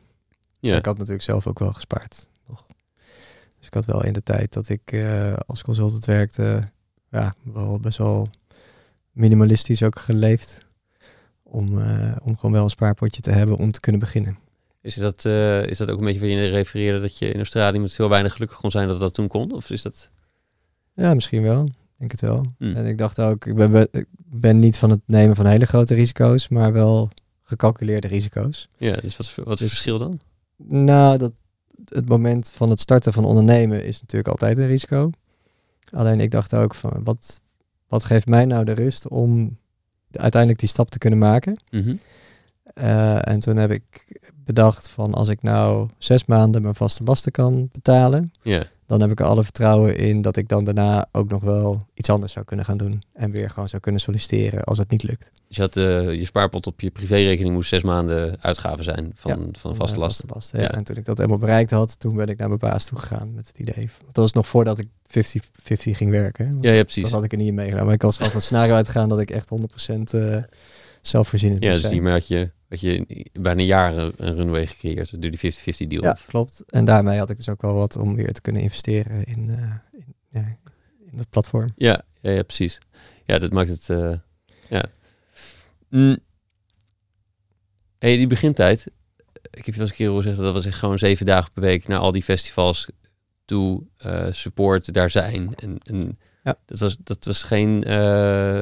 Ja. Ik had natuurlijk zelf ook wel gespaard. Dus ik had wel in de tijd dat ik eh, als consultant werkte, ja, wel best wel minimalistisch ook geleefd. Om, eh, om gewoon wel een spaarpotje te hebben om te kunnen beginnen. Is dat, eh, is dat ook een beetje waar je refereerde dat je in Australië met heel weinig gelukkig kon zijn dat dat toen kon? Of is dat... Ja, misschien wel. Ik denk het wel. Hmm. En ik dacht ook, ik ben, be- ik ben niet van het nemen van hele grote risico's, maar wel gecalculeerde risico's. Ja, dus wat, is- wat is het Dus- verschil dan? Nou, dat, het moment van het starten van ondernemen is natuurlijk altijd een risico. Alleen ik dacht ook van, wat, wat geeft mij nou de rust om de- uiteindelijk die stap te kunnen maken? Mhm. Eh, en toen heb ik bedacht van, als ik nou zes maanden mijn vaste lasten kan betalen, dan heb ik er alle vertrouwen in dat ik dan daarna ook nog wel iets anders zou kunnen gaan doen. En weer gewoon zou kunnen solliciteren als het niet lukt. dus je had eh, je spaarpot op je privérekening moest zes maanden uitgaven zijn van, Ja, van vaste lasten. ja. Ja. En toen ik dat helemaal bereikt had, toen ben ik naar mijn baas toe gegaan met het idee. Dat was nog voordat ik 50-50 ging werken. Ja, ja, precies. Dat had ik er niet in meegenomen. Maar ik was gewoon van het scenario uitgegaan dat ik echt 100% eh zelfvoorzienend Ja, dus zijn. hiermee had je, had je bijna jaar een runway gecreëerd door die 50-50 deal. Ja, klopt. En daarmee had ik dus ook wel wat om weer te kunnen investeren in, eh, in, ja, in dat platform. Ja, ja, ja, precies. Ja, dat maakt het. eh, ja. Mm. Hey, die begintijd. Ik heb je wel eens een keer horen zeggen dat was echt gewoon zeven dagen per week naar al die festivals toe, eh, support daar zijn. En, en Ja. dat, was, dat was geen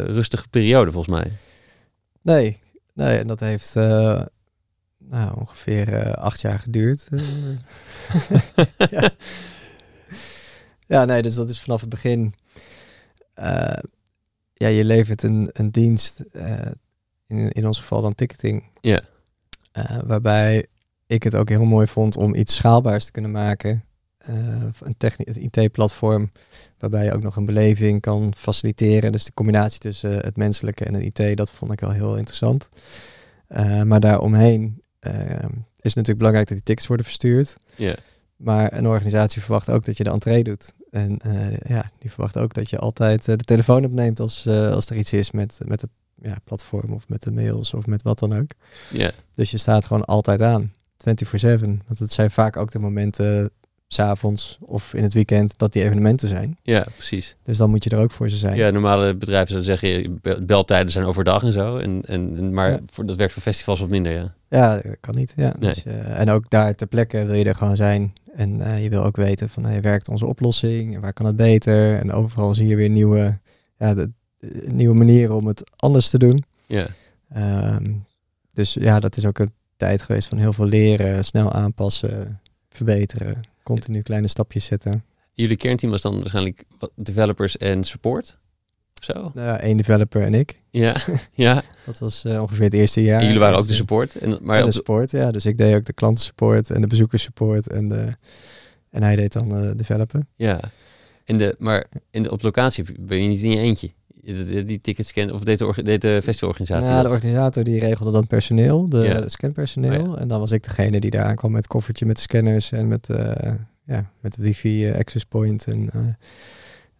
rustige periode volgens mij. Nee, nee en dat heeft eh, nou, ongeveer eh, acht jaar geduurd. Ja. ja, nee, dus dat is vanaf het begin. eh, ja, je levert een, een dienst, in, in ons geval dan ticketing. Ja. Waarbij ik het ook heel mooi vond om iets schaalbaars te kunnen maken. Eh, een IT-platform waarbij je ook nog een beleving kan faciliteren. Dus de combinatie tussen het menselijke en het IT, dat vond ik wel heel interessant. Eh, maar daaromheen eh, is het natuurlijk belangrijk dat die tickets worden verstuurd. Ja, Maar een organisatie verwacht ook dat je de entree doet. En eh, ja, die verwacht ook dat je altijd de telefoon opneemt als, als er iets is met, met het ja, platform of met de mails of met wat dan ook. ja, Dus je staat gewoon altijd aan, 24/7. Want het zijn vaak ook de momenten, s'avonds of in het weekend, dat die evenementen zijn. ja, precies. Dus dan moet je er ook voor ze zijn. Ja, normale bedrijven zouden zeggen, bel- beltijden zijn overdag en zo. En, en, maar Ja. voor, dat werkt voor festivals wat minder, ja. Ja, dat kan niet. Ja. Nee. Dus, eh, en ook daar ter plekke wil je er gewoon zijn. En eh, je wil ook weten van, hey, werkt onze oplossing? En waar kan het beter? En overal zie je weer nieuwe, ja, de, nieuwe manieren om het anders te doen. Ja, Ehm, dus ja, dat is ook een tijd geweest van heel veel leren, snel aanpassen, verbeteren, continu kleine stapjes zetten. jullie kernteam was dan waarschijnlijk developers en support? Of zo? Nou, één developer en ik. Ja, ja. Dat was eh, ongeveer het eerste jaar. en jullie waren ook de Eerste- support. En, maar en de support, ja. Dus ik deed ook de klantensupport en de bezoekerssupport en, de, en hij deed dan eh developen. ja. En de, maar in de, op locatie ben je niet in je eentje. Die, tickets kennen, of deed de, deed de festivalorganisatie Nou, de organisator die regelde dan personeel, de, Ja. scanpersoneel. Oh En dan was ik degene die daar aankwam met koffertje met scanners en met, eh ja, met de wifi eh, access point. En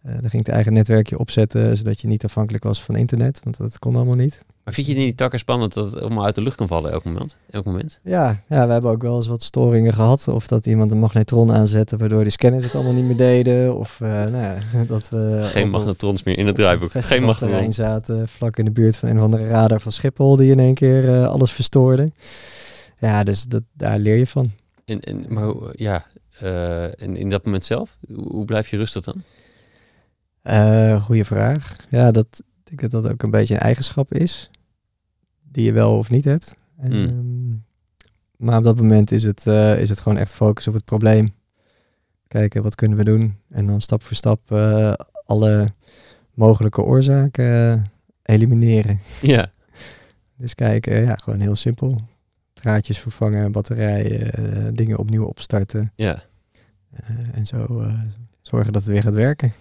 eh, dan ging ik het eigen netwerkje opzetten, zodat je niet afhankelijk was van internet, want dat kon allemaal niet. Maar vind je niet takken spannend dat het allemaal uit de lucht kan vallen elk moment? Elk moment? Ja, ja, we hebben ook wel eens wat storingen gehad. Of dat iemand een magnetron aanzette, waardoor die scanners het allemaal niet meer deden. Of eh, nou ja, dat we Geen magnetrons meer in het draaiboek. Geen festivalterrein magnetron. zaten, vlak in de buurt van een of andere radar van Schiphol, die in één keer eh, alles verstoorde. Ja, dus dat, daar leer je van. En, en, maar ja, en in dat moment zelf, hoe blijf je rustig dan? Eh goeie vraag. Ja, dat, ik denk dat dat ook een beetje een eigenschap is, die je wel of niet hebt. En, Hmm. ehm, maar op dat moment is het, eh, is het gewoon echt focus op het probleem. Kijken, wat kunnen we doen? En dan stap voor stap eh, alle mogelijke oorzaken elimineren. Ja, Dus kijken, ja, gewoon heel simpel. Draadjes vervangen, batterijen, dingen opnieuw opstarten. ja. en zo zorgen dat het weer gaat werken.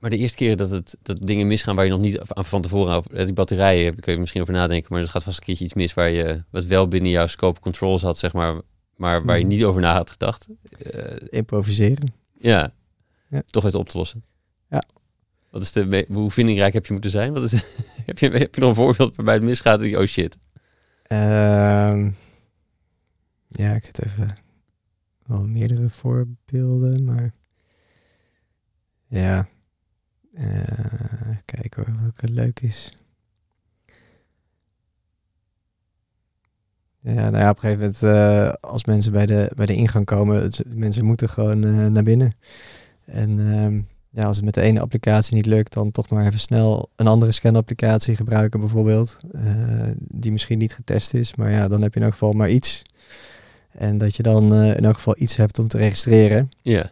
Maar de eerste keer dat, het, dat dingen misgaan waar je nog niet van tevoren over... Die batterijen, daar kun je misschien over nadenken, maar er gaat vast een keertje iets mis waar je... Wat wel binnen jouw scope controls had, zeg maar, maar waar je Mhm. niet over na had gedacht. Eh, Improviseren. ja. Ja. toch weten op te lossen. Ja. Wat is de, hoe vindingrijk heb je moeten zijn? Wat is, heb, je, heb je nog een voorbeeld waarbij het misgaat? En je, oh shit. Ehm, ja, ik zit even wel meerdere voorbeelden, maar ja. Eh kijken hoor, leuk is. Ja, nou ja, op een gegeven moment, eh, als mensen bij de, bij de ingang komen, mensen moeten gewoon eh, naar binnen. En ehm, ja, als het met de ene applicatie niet lukt, dan toch maar even snel een andere scanapplicatie gebruiken bijvoorbeeld. die misschien niet getest is, maar ja, dan heb je in elk geval maar iets. En dat je dan in elk geval iets hebt om te registreren. Ja,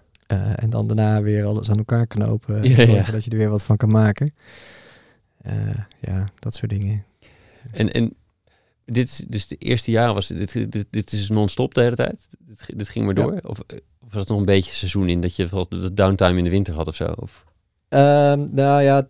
en dan daarna weer alles aan elkaar knopen. en Ja, dat je er weer wat van kan maken. Eh, ja, dat soort dingen. en, en dit is dus de eerste jaren was dit, dit, dit is non-stop de hele tijd? Dit, dit ging maar Ja. door? Of, eh, of was het nog een beetje seizoen in dat je de downtime in de winter had of zo? Of, Ehm, nou ja,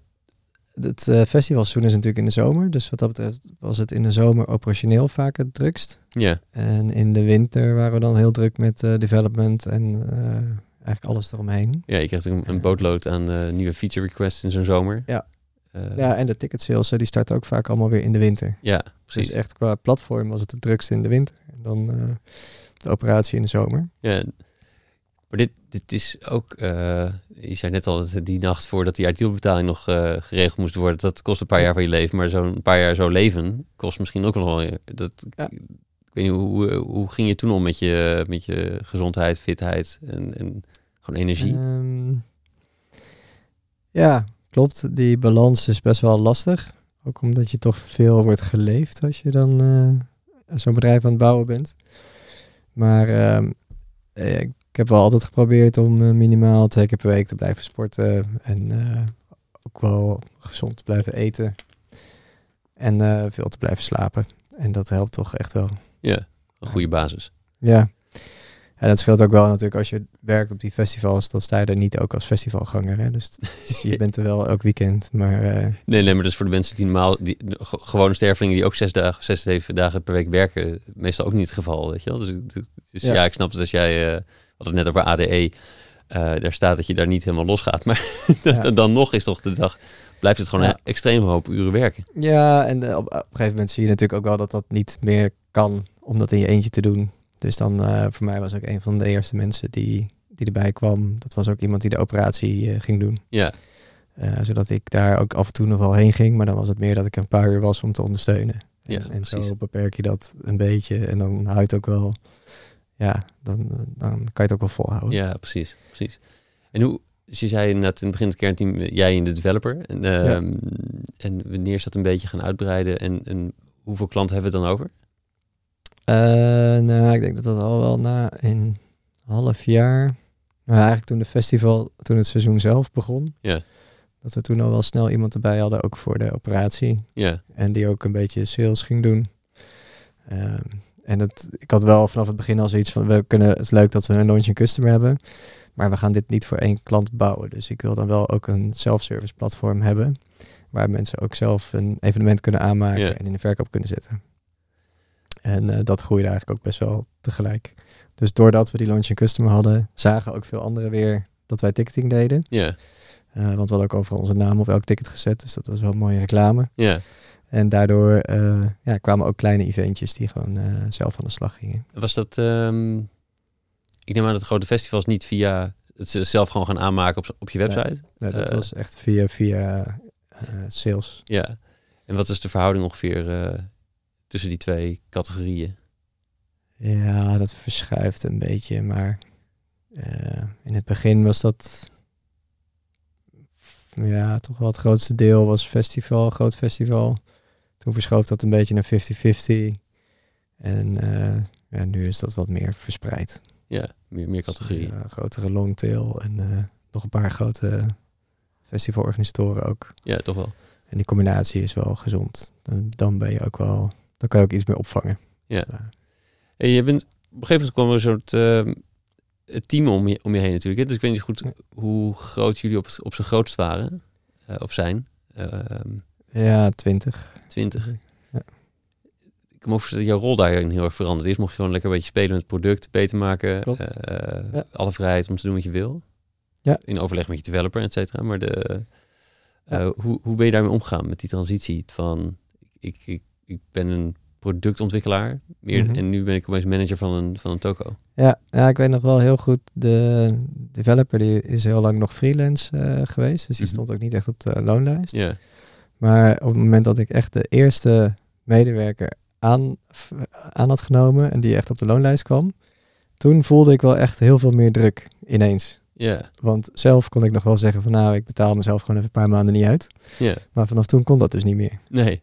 het eh, festivalseizoen is natuurlijk in de zomer. Dus wat dat betreft was het in de zomer operationeel vaak het drukst. ja, En in de winter waren we dan heel druk met eh, development en eh, eigenlijk alles eromheen. ja, je krijgt een, een bootload aan eh, nieuwe feature requests in zo'n zomer. Ja. Eh, Ja, en de ticket sales eh, die starten ook vaak allemaal weer in de winter. ja, precies. Dus echt qua platform was het het drukste in de winter. En dan eh, de operatie in de zomer. Ja. Maar dit, dit is ook, eh, je zei net al dat die nacht voordat die uitdeelbetaling nog geregeld moest worden, dat kost een paar jaar van je leven. Maar zo'n paar jaar zo leven kost misschien ook wel. Dat, ja. Weet hoe, hoe ging je toen om met je, met je gezondheid, fitheid en, en gewoon energie? Um, ja, klopt. Die balans is best wel lastig. Ook omdat je toch veel wordt geleefd als je dan uh, zo'n bedrijf aan het bouwen bent. Maar uh, ik heb wel altijd geprobeerd om minimaal twee keer per week te blijven sporten. En ook wel gezond te blijven eten. En veel te blijven slapen. En dat helpt toch echt wel. Ja, een goede basis. Ja. En dat scheelt ook wel natuurlijk als je werkt op die festivals, dan sta je er niet ook als festivalganger. Hè? Dus, dus je bent er wel elk weekend. Maar, uh... Nee, nee, maar dat is voor de mensen die normaal, die, gewone stervelingen die ook zes dagen, zes, zeven dagen per week werken, meestal ook niet het geval. Weet je wel? Dus, dus ja. ja. ik snap het als jij, uh, had het net over ADE, uh, daar staat dat je daar niet helemaal los gaat. Maar ja. dan nog is toch de dag, blijft het gewoon een extreem hoop uren werken. Ja, en op, op een gegeven moment zie je natuurlijk ook wel dat dat niet meer kan om dat in je eentje te doen. Dus dan uh, voor mij was ook een van de eerste mensen die, die erbij kwam. Dat was ook iemand die de operatie uh, ging doen. Ja. Uh, zodat ik daar ook af en toe nog wel heen ging. Maar dan was het meer dat ik een paar uur was om te ondersteunen. Ja, en, en zo beperk je dat een beetje. En dan houdt ook wel. Ja, dan, dan kan je het ook wel volhouden. Ja, precies. precies. En hoe, dus je zei net in het begin het kernteam, jij in de developer. En, ja. Ehm, en wanneer is dat een beetje gaan uitbreiden? En, en hoeveel klanten hebben we het dan over? Uh, nou, ik denk dat dat al wel na een half jaar. Nou, eigenlijk toen de festival, toen het seizoen zelf begon. Ja. Dat we toen al wel snel iemand erbij hadden, ook voor de operatie. Ja. En die ook een beetje sales ging doen. Um, en het, ik had wel vanaf het begin al zoiets van, we kunnen, het is leuk dat we een launching customer hebben. Maar we gaan dit niet voor één klant bouwen. Dus ik wil dan wel ook een self-service platform hebben. Waar mensen ook zelf een evenement kunnen aanmaken Ja. en in de verkoop kunnen zetten. En uh, dat groeide eigenlijk ook best wel tegelijk. Dus doordat we die launching customer hadden, zagen ook veel anderen weer dat wij ticketing deden. Ja. Uh, want we hadden ook overal onze naam op elk ticket gezet. Dus dat was wel een mooie reclame. Ja. En daardoor uh, ja, kwamen ook kleine eventjes die gewoon zelf aan de slag gingen. Was dat, um, ik neem aan dat grote festivals niet via het zelf gewoon gaan aanmaken op, op je website? Nee, dat was echt via, via sales. Ja. En wat is de verhouding ongeveer tussen die twee categorieën? Ja, dat verschuift een beetje, maar uh, in het begin was dat ja, toch wel het grootste deel was festival, groot festival. Toen verschoof dat een beetje naar 50-50. En uh, ja, nu is dat wat meer verspreid. Ja, meer, meer categorieën. Dus, uh, grotere longtail en uh, nog een paar grote festivalorganisatoren ook. Ja, toch wel. En die combinatie is wel gezond. Dan, dan ben je ook wel dan kan je ook iets meer opvangen. Ja. Dus, uh, en je bent, op een gegeven moment kwam er een soort uh, team om je, om je heen natuurlijk. Hè? Dus ik weet niet goed ja. hoe groot jullie op, op zijn grootst waren, uh, of zijn. ja, twintig. Twintig. Ja. Ik kan me voorstellen dat jouw rol daarin heel erg veranderd is. Mocht je gewoon lekker een beetje spelen met het product, beter maken. ja. Alle vrijheid om te doen wat je wil. Ja. In overleg met je developer, et cetera. Maar de, hoe, hoe ben je daarmee omgegaan met die transitie van... ik, ik ik ben een productontwikkelaar meer, mm -hmm. en nu ben ik opeens manager van een, van een toko. Ja, ja, ik weet nog wel heel goed, de developer die is heel lang nog freelance uh, geweest, dus die mm -hmm. stond ook niet echt op de loonlijst. Ja. Maar op het moment dat ik echt de eerste medewerker aan, aan had genomen en die echt op de loonlijst kwam, toen voelde ik wel echt heel veel meer druk ineens. Ja. Want zelf kon ik nog wel zeggen van nou, ik betaal mezelf gewoon even een paar maanden niet uit. Ja. Maar vanaf toen kon dat dus niet meer. Nee.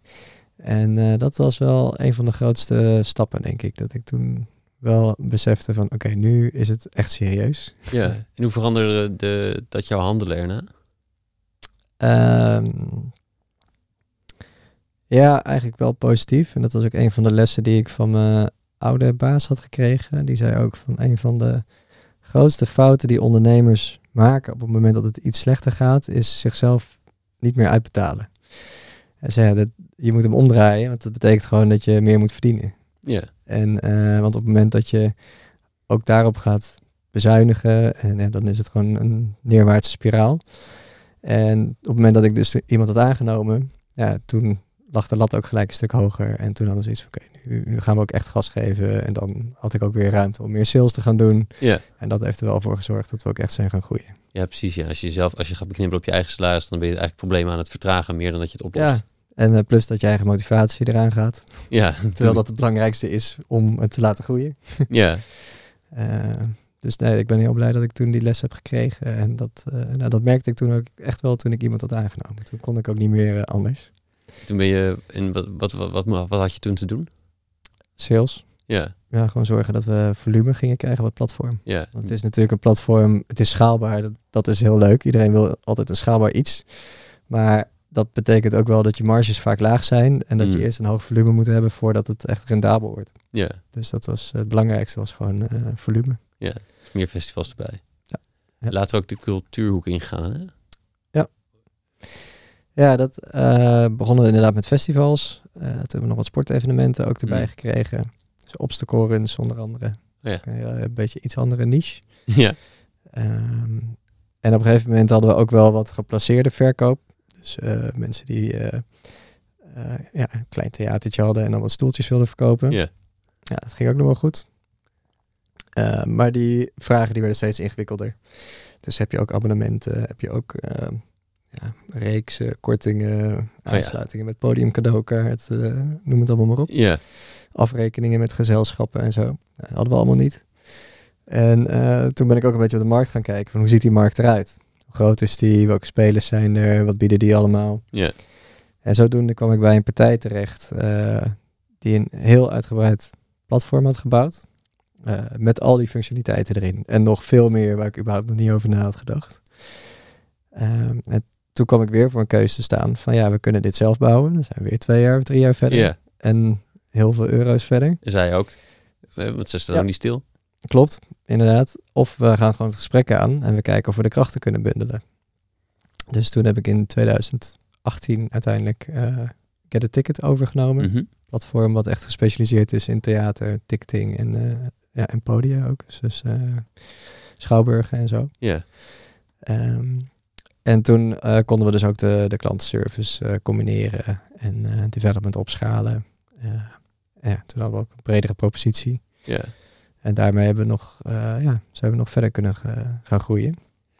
En uh, dat was wel een van de grootste stappen, denk ik. Dat ik toen wel besefte van, oké, okay, nu is het echt serieus. Ja, en hoe veranderde de, dat jouw handelen erna? Um, ja, eigenlijk wel positief. En dat was ook een van de lessen die ik van mijn oude baas had gekregen. Die zei ook van een van de grootste fouten die ondernemers maken op het moment dat het iets slechter gaat, is zichzelf niet meer uitbetalen. Hij zei, dat, je moet hem omdraaien, want dat betekent gewoon dat je meer moet verdienen. Ja. En, uh, want op het moment dat je ook daarop gaat bezuinigen, en ja, dan is het gewoon een neerwaartse spiraal. En op het moment dat ik dus iemand had aangenomen, ja, toen lag de lat ook gelijk een stuk hoger. En toen hadden ze iets van, oké, okay, nu, nu gaan we ook echt gas geven. En dan had ik ook weer ruimte om meer sales te gaan doen. Ja. En dat heeft er wel voor gezorgd dat we ook echt zijn gaan groeien. Ja, precies. Ja. Als je zelf, als je gaat beknibbelen op je eigen salaris, dan ben je eigenlijk problemen aan het vertragen meer dan dat je het oplost. Ja, en eh, plus dat je eigen motivatie eraan gaat. Ja, Terwijl dat het belangrijkste is om het te laten groeien. ja. Eh, dus nee, ik ben heel blij dat ik toen die les heb gekregen. En dat, eh, nou, dat merkte ik toen ook echt wel toen ik iemand had aangenomen. Toen kon ik ook niet meer anders. Toen ben je in wat, wat, wat, wat, wat had je toen te doen? Sales. Ja, Ja, gewoon zorgen dat we volume gingen krijgen op het platform. ja. Want het is natuurlijk een platform, het is schaalbaar. Dat, dat is heel leuk. Iedereen wil altijd een schaalbaar iets. Maar dat betekent ook wel dat je marges vaak laag zijn. En dat Mm. je eerst een hoog volume moet hebben voordat het echt rendabel wordt. ja. Dus dat was het belangrijkste, was gewoon eh, volume. Meer festivals erbij. Ja. Ja. Laten we ook de cultuurhoek ingaan. Hè? Ja, dat eh, begonnen we inderdaad met festivals. Eh, toen hebben we nog wat sportevenementen ook erbij Mm. gekregen. Dus obstacle runs onder andere. ja. Ook Een, een beetje iets andere niche. Ja, Ehm, en op een gegeven moment hadden we ook wel wat geplaceerde verkoop. Dus eh, mensen die eh, eh, ja, een klein theatertje hadden en dan wat stoeltjes wilden verkopen. ja. Ja, dat ging ook nog wel goed. Maar die vragen die werden steeds ingewikkelder. Dus heb je ook abonnementen, heb je ook ja, reeksen, kortingen, aansluitingen met podium cadeaukaart, noem het allemaal maar op. ja. Afrekeningen met gezelschappen en zo. Nou, dat hadden we allemaal niet. En toen ben ik ook een beetje op de markt gaan kijken. Van hoe ziet die markt eruit? Hoe groot is die? Welke spelers zijn er? Wat bieden die allemaal? ja. En zodoende kwam ik bij een partij terecht eh, die een heel uitgebreid platform had gebouwd. eh, met al die functionaliteiten erin. En nog veel meer waar ik überhaupt nog niet over na had gedacht. Ehm, en toen kwam ik weer voor een keuze te staan van ja, we kunnen dit zelf bouwen. Dan zijn we weer twee jaar of drie jaar verder. En heel veel euro's verder. Zij ook. Eh, Want ze staan Ja. niet stil. Klopt, inderdaad. Of we gaan gewoon het gesprek aan en we kijken of we de krachten kunnen bundelen. Dus toen heb ik in 2018 uiteindelijk eh Get a Ticket overgenomen. Mhm. Platform wat echt gespecialiseerd is in theater, ticketing en, eh, ja, en podia ook. Dus, eh, schouwburgen en zo. Ja, Ehm, en toen konden we dus ook de, de klantenservice combineren en development opschalen. Ja, toen hadden we ook een bredere propositie. ja. En daarmee hebben we nog, eh, ja, ze hebben nog verder kunnen ga- gaan groeien.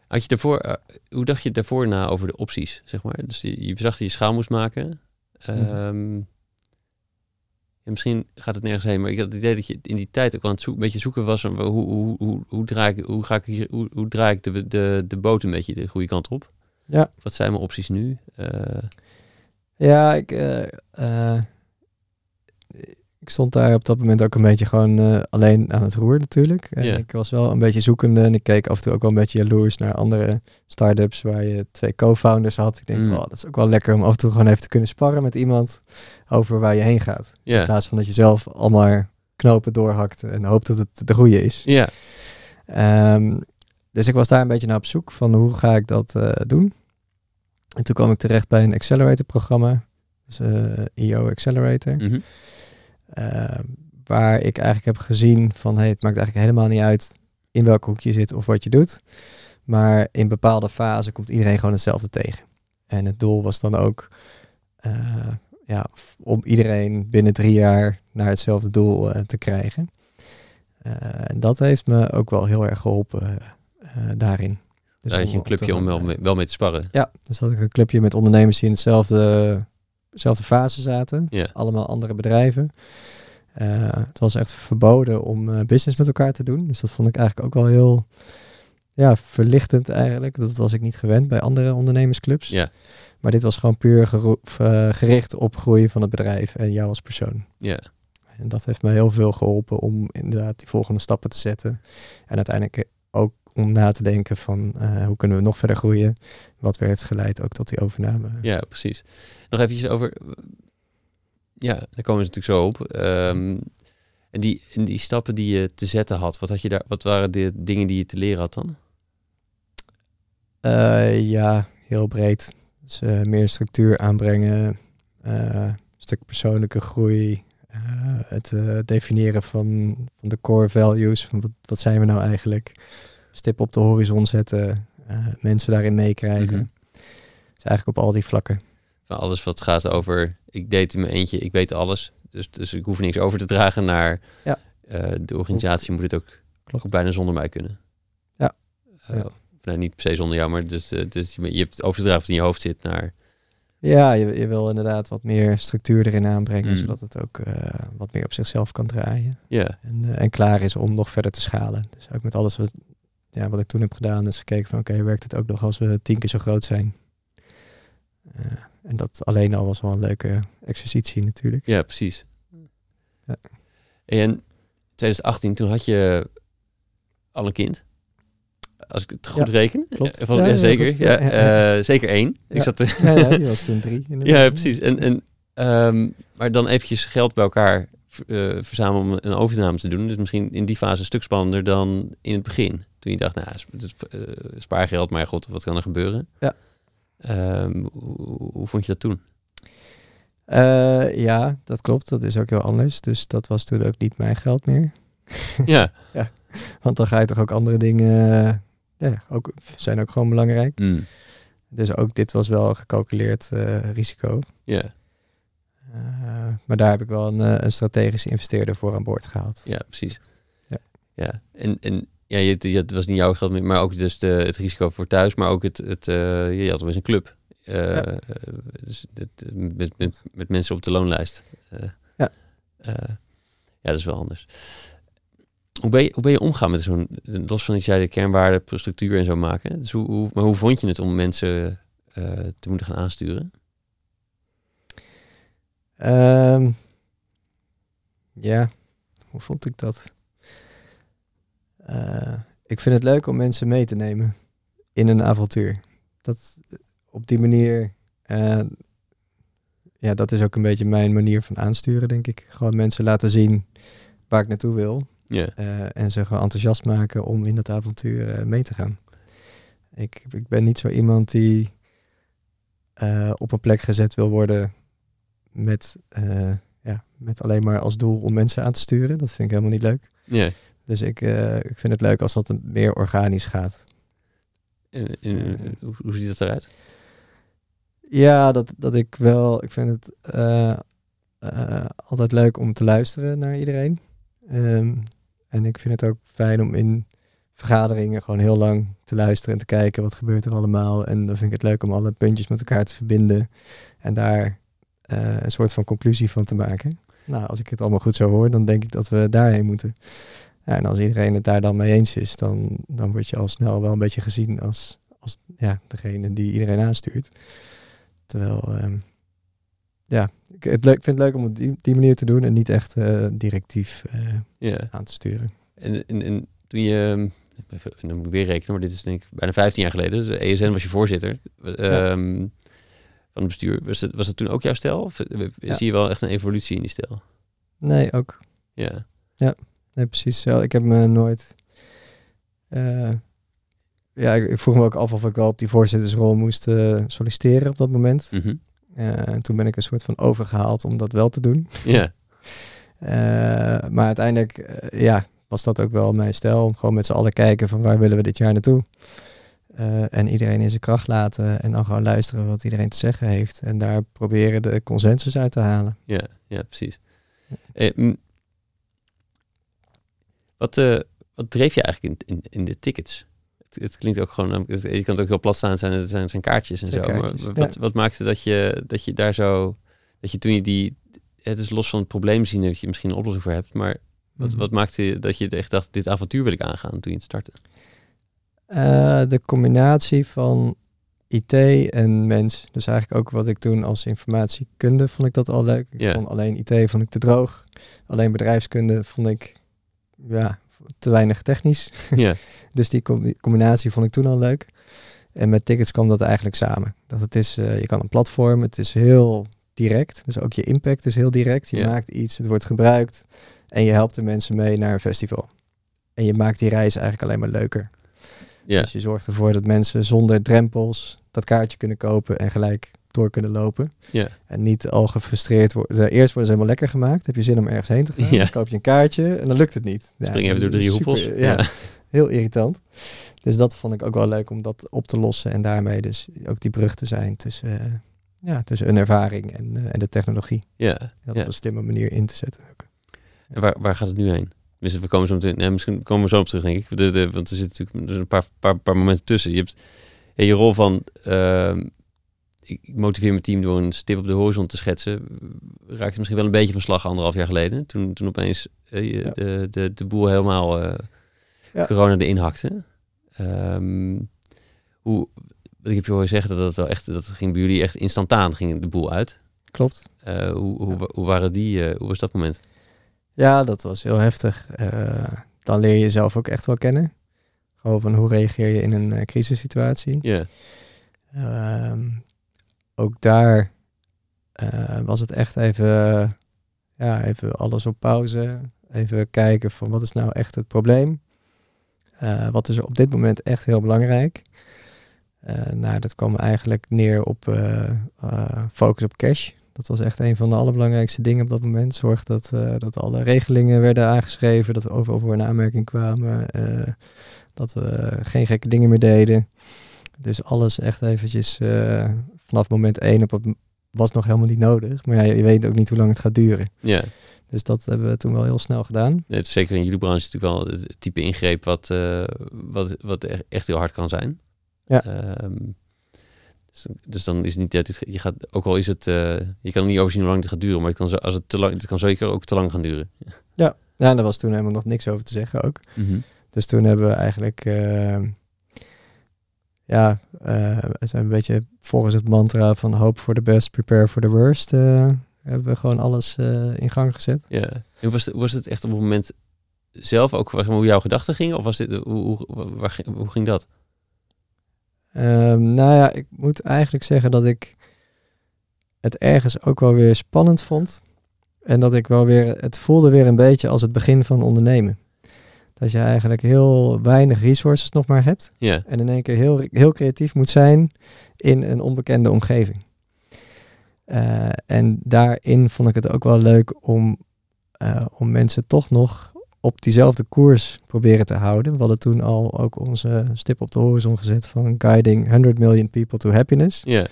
Had je daarvoor, eh, hoe dacht je daarvoor na over de opties, zeg maar? Dus je, je zag dat je schaal moest maken. Ehm, ja, misschien gaat het nergens heen, maar ik had het idee dat je in die tijd ook wel aan het zoek, een beetje zoeken was. Hoe, hoe, hoe, hoe, draai ik, hoe, ga ik hier, hoe, hoe draai ik de, de, de boot een beetje de goede kant op? Ja. Wat zijn mijn opties nu? Eh, Ja, ik, ik stond daar op dat moment ook een beetje gewoon eh, alleen aan het roer natuurlijk. En ik was wel een beetje zoekende en ik keek af en toe ook wel een beetje jaloers naar andere start-ups waar je twee co-founders had. Ik denk, Mm. dat is ook wel lekker om af en toe gewoon even te kunnen sparren met iemand over waar je heen gaat. In plaats van dat je zelf allemaal knopen doorhakt en hoopt dat het de goede is. ja, Ehm, dus ik was daar een beetje naar op zoek van hoe ga ik dat eh, doen. En toen kwam ik terecht bij een accelerator programma. Dus eh EO Accelerator. Ehm, waar ik eigenlijk heb gezien van hey, het maakt eigenlijk helemaal niet uit in welk hoek je zit of wat je doet. Maar in bepaalde fasen komt iedereen gewoon hetzelfde tegen. En het doel was dan ook eh, ja, om iedereen binnen drie jaar naar hetzelfde doel eh, te krijgen. Eh, en dat heeft me ook wel heel erg geholpen eh, daarin. Dus Daar had je een clubje om wel mee, wel mee te sparren. ja, dus had ik een clubje met ondernemers die in hetzelfde, dezelfde fase zaten. Ja, Allemaal andere bedrijven. Eh, het was echt verboden om eh, business met elkaar te doen. Dus dat vond ik eigenlijk ook wel heel ja, verlichtend eigenlijk. Dat was ik niet gewend bij andere ondernemersclubs. ja, Maar dit was gewoon puur gero- of, eh, gericht op groei van het bedrijf en jou als persoon. ja. En dat heeft mij heel veel geholpen om inderdaad die volgende stappen te zetten. En uiteindelijk ook om na te denken van eh, hoe kunnen we nog verder groeien. Wat weer heeft geleid ook tot die overname. Ja, precies. Nog eventjes over... Ja, daar komen we natuurlijk zo op. Ehm, en, die, en die stappen die je te zetten had, wat, had je daar, wat waren de dingen die je te leren had dan? Eh, ja, heel breed. Dus eh, meer structuur aanbrengen, een stuk persoonlijke groei, het definiëren van, van de core values, van wat, wat zijn we nou eigenlijk, stip op de horizon zetten, eh, mensen daarin meekrijgen. Mhm. Dus eigenlijk op al die vlakken. Van alles wat gaat over, ik deed in mijn eentje, ik weet alles. Dus, dus ik hoef niks over te dragen naar Ja. eh, de organisatie. Moet het ook, Klopt. ook bijna zonder mij kunnen. Ja. Nou, niet per se zonder jou, maar dus, dus je je hebt het over te dragen wat in je hoofd zit naar... Ja, je, je wil inderdaad wat meer structuur erin aanbrengen, Mm. zodat het ook wat meer op zichzelf kan draaien. Ja, En, en klaar is om nog verder te schalen. Dus ook met alles wat, ja, wat ik toen heb gedaan, is gekeken van oké, werkt het ook nog als we tien keer zo groot zijn? Eh, en dat alleen al was wel een leuke exercitie natuurlijk. ja precies. Ja. En 2018, toen had je al een kind. Als ik het goed Ja, reken. klopt. Eh, Ja, zeker. goed. Ja, eh, zeker één. Ik zat te- Ja, die was toen drie. Ja, precies. En, en, ehm, maar dan eventjes geld bij elkaar eh, verzamelen om een overname te doen. Dus misschien in die fase een stuk spannender dan in het begin. Toen je dacht, nou, eh, spaargeld, maar god, wat kan er gebeuren? Ja. Ehm, hoe, hoe vond je dat toen? Eh, ja, dat klopt. Dat is ook heel anders. Dus dat was toen ook niet mijn geld meer. ja. Want dan ga je toch ook andere dingen... ja, ook, zijn ook gewoon belangrijk. Mm. Dus ook dit was wel gecalculeerd eh, risico. ja, maar daar heb ik wel een, eh, een strategische investeerder voor aan boord gehaald. ja, precies. Ja. ja. En, en ja, je, je, het was niet jouw geld maar ook dus de, het risico voor thuis, maar ook het, het eh, je had opeens een club. Eh, Ja. eh, dus dit, met, met, met mensen op de loonlijst. Eh, Ja. eh, ja, dat is wel anders. Hoe ben je, hoe ben je omgaan met zo'n, los van dat jij de kernwaarden, structuur en zo maken. Dus hoe, hoe, maar hoe vond je het om mensen eh, te moeten gaan aansturen? Ehm, ja, hoe vond ik dat? Eh, ik vind het leuk om mensen mee te nemen in een avontuur. Dat op die manier, eh, ja, dat is ook een beetje mijn manier van aansturen, denk ik. Gewoon mensen laten zien waar ik naartoe wil. Eh, en ze gewoon enthousiast maken om in dat avontuur mee te gaan. Ik, ik ben niet zo iemand die op een plek gezet wil worden met, eh, ja, met alleen maar als doel om mensen aan te sturen. Dat vind ik helemaal niet leuk. Dus ik, eh, ik vind het leuk als dat meer organisch gaat. En, en, Eh. hoe, hoe ziet dat eruit? Ja, dat, dat ik wel. Ik vind het altijd leuk om te luisteren naar iedereen. Ehm, en ik vind het ook fijn om in vergaderingen gewoon heel lang te luisteren en te kijken wat gebeurt er allemaal. En dan vind ik het leuk om alle puntjes met elkaar te verbinden en daar een soort van conclusie van te maken. Nou, als ik het allemaal goed zo hoor, dan denk ik dat we daarheen moeten. Ja, en als iedereen het daar dan mee eens is, dan, dan word je al snel wel een beetje gezien als, als ja, degene die iedereen aanstuurt. Terwijl, ehm, ja, ik, het leuk, ik vind het leuk om het op die, die manier te doen en niet echt eh, directief eh, aan te sturen. En, en, en toen je, even, en dan moet ik weer rekenen, maar dit is denk ik bijna 15 jaar geleden. Dus ESN was je voorzitter ehm, van het bestuur. Was het, was het toen ook jouw stijl? Of eh, Ja. zie je wel echt een evolutie in die stijl? Nee, ook. Ja, Nee, precies. zo. Ik heb me nooit... eh, ja, ik, ik vroeg me ook af of ik wel op die voorzittersrol moest eh, solliciteren op dat moment. Mhm. Eh, en toen ben ik een soort van overgehaald om dat wel te doen. ja, Eh, maar uiteindelijk, eh, ja, was dat ook wel mijn stijl. Om gewoon met z'n allen kijken van waar willen we dit jaar naartoe. Eh, en iedereen in zijn kracht laten en dan gewoon luisteren wat iedereen te zeggen heeft. En daar proberen de consensus uit te halen. ja, ja, precies. Eh, wat, eh, wat dreef je eigenlijk in, in, in de tickets? Het, het klinkt ook gewoon, het- je kan het ook heel plat staan, zijn, zijn, zijn kaartjes en zijn zo. kaartjes, maar ja. wat, wat maakte dat je, dat je daar zo, dat je toen je die, het is los van het probleem zien dat je misschien een oplossing voor hebt, maar wat, Mhm. wat maakte dat je echt dacht, dit avontuur wil ik aangaan toen je het startte? Eh, de combinatie van IT en mens. Dus eigenlijk ook wat ik toen als informatiekunde vond ik dat al leuk. Ik Ja. vond alleen IT vond ik te droog. Alleen bedrijfskunde vond ik ja, te weinig technisch. Dus die com- die combinatie vond ik toen al leuk. En met tickets kwam dat eigenlijk samen. Dat het is, eh, je kan een platform, het is heel direct. Dus ook je impact is heel direct. Je maakt iets, het wordt gebruikt. En je helpt de mensen mee naar een festival. En je maakt die reis eigenlijk alleen maar leuker. Ja, Dus je zorgt ervoor dat mensen zonder drempels dat kaartje kunnen kopen en gelijk door kunnen lopen. ja, En niet al gefrustreerd worden. Eerst worden ze helemaal lekker gemaakt. Heb je zin om ergens heen te gaan? Ja. Dan koop je een kaartje en dan lukt het niet. Ja, spring even door de drie super- hoepels. Ja, heel irritant. Dus dat vond ik ook wel leuk om dat op te lossen. En daarmee dus ook die brug te zijn tussen, eh, ja, tussen een ervaring en, eh, en de technologie. Ja. Dat op een slimme manier in te zetten. ook. En waar, waar gaat het nu heen? Dus we komen zo meteen, nee, misschien komen we zo op terug, denk ik. De, de, want er zitten natuurlijk dus een paar, paar, paar momenten tussen. Je hebt je rol van, ehm, ik motiveer mijn team door een stip op de horizon te schetsen. Raakte misschien wel een beetje van slag anderhalf jaar geleden. Toen, toen opeens eh, Ja. de, de, de boel helemaal eh, Ja. corona erin hakte. Ehm, hoe, ik heb je horen zeggen dat het wel echt, dat ging bij jullie echt instantaan ging de boel uit. Klopt. Eh, hoe, hoe, hoe waren die, eh, hoe was dat moment? Ja, dat was heel heftig. Eh, dan leer je jezelf ook echt wel kennen. Gewoon van hoe reageer je in een eh, crisissituatie. Ja, Ehm, ook daar eh, was het echt even, ja, even alles op pauze. Even kijken van wat is nou echt het probleem. Wat is er op dit moment echt heel belangrijk? Nou, dat kwam eigenlijk neer op focus op cash. Dat was echt een van de allerbelangrijkste dingen op dat moment. Zorg dat, eh, dat alle regelingen werden aangeschreven, dat we overal voor een aanmerking kwamen, eh, dat we geen gekke dingen meer deden. Dus alles echt eventjes eh, vanaf moment één op het was nog helemaal niet nodig. Maar ja, je weet ook niet hoe lang het gaat duren. ja. Dus dat hebben we toen wel heel snel gedaan. Nee, het is zeker in jullie branche natuurlijk wel het type ingreep wat, wat, wat echt- echt heel hard kan zijn. Ja. Ehm, dus, dus dan is het niet dat dit, je gaat, ook al is het, eh, je kan niet overzien hoe lang het gaat duren, maar het kan, zo, als het te lang, het kan zeker ook te lang gaan duren. Ja, daar was toen helemaal nog niks over te zeggen ook. Dus toen hebben we eigenlijk, eh, ja, we zijn een beetje volgens het mantra van hope for the best, prepare for the worst, eh, hebben we gewoon alles in gang gezet. Ja. En Hoe was, het, hoe was het echt op het moment zelf ook maar, hoe jouw gedachten gingen? Of was dit, hoe, hoe, waar, hoe ging dat? Ehm, nou ja, ik moet eigenlijk zeggen dat ik het ergens ook wel weer spannend vond. En dat ik wel weer, het voelde weer een beetje als het begin van ondernemen. Dat je eigenlijk heel weinig resources nog maar hebt. En in één keer heel, heel creatief moet zijn in een onbekende omgeving. Eh, en daarin vond ik het ook wel leuk om, eh, om mensen toch nog op diezelfde koers proberen te houden. We hadden toen al ook onze stip op de horizon gezet van guiding 100 million people to happiness. ja,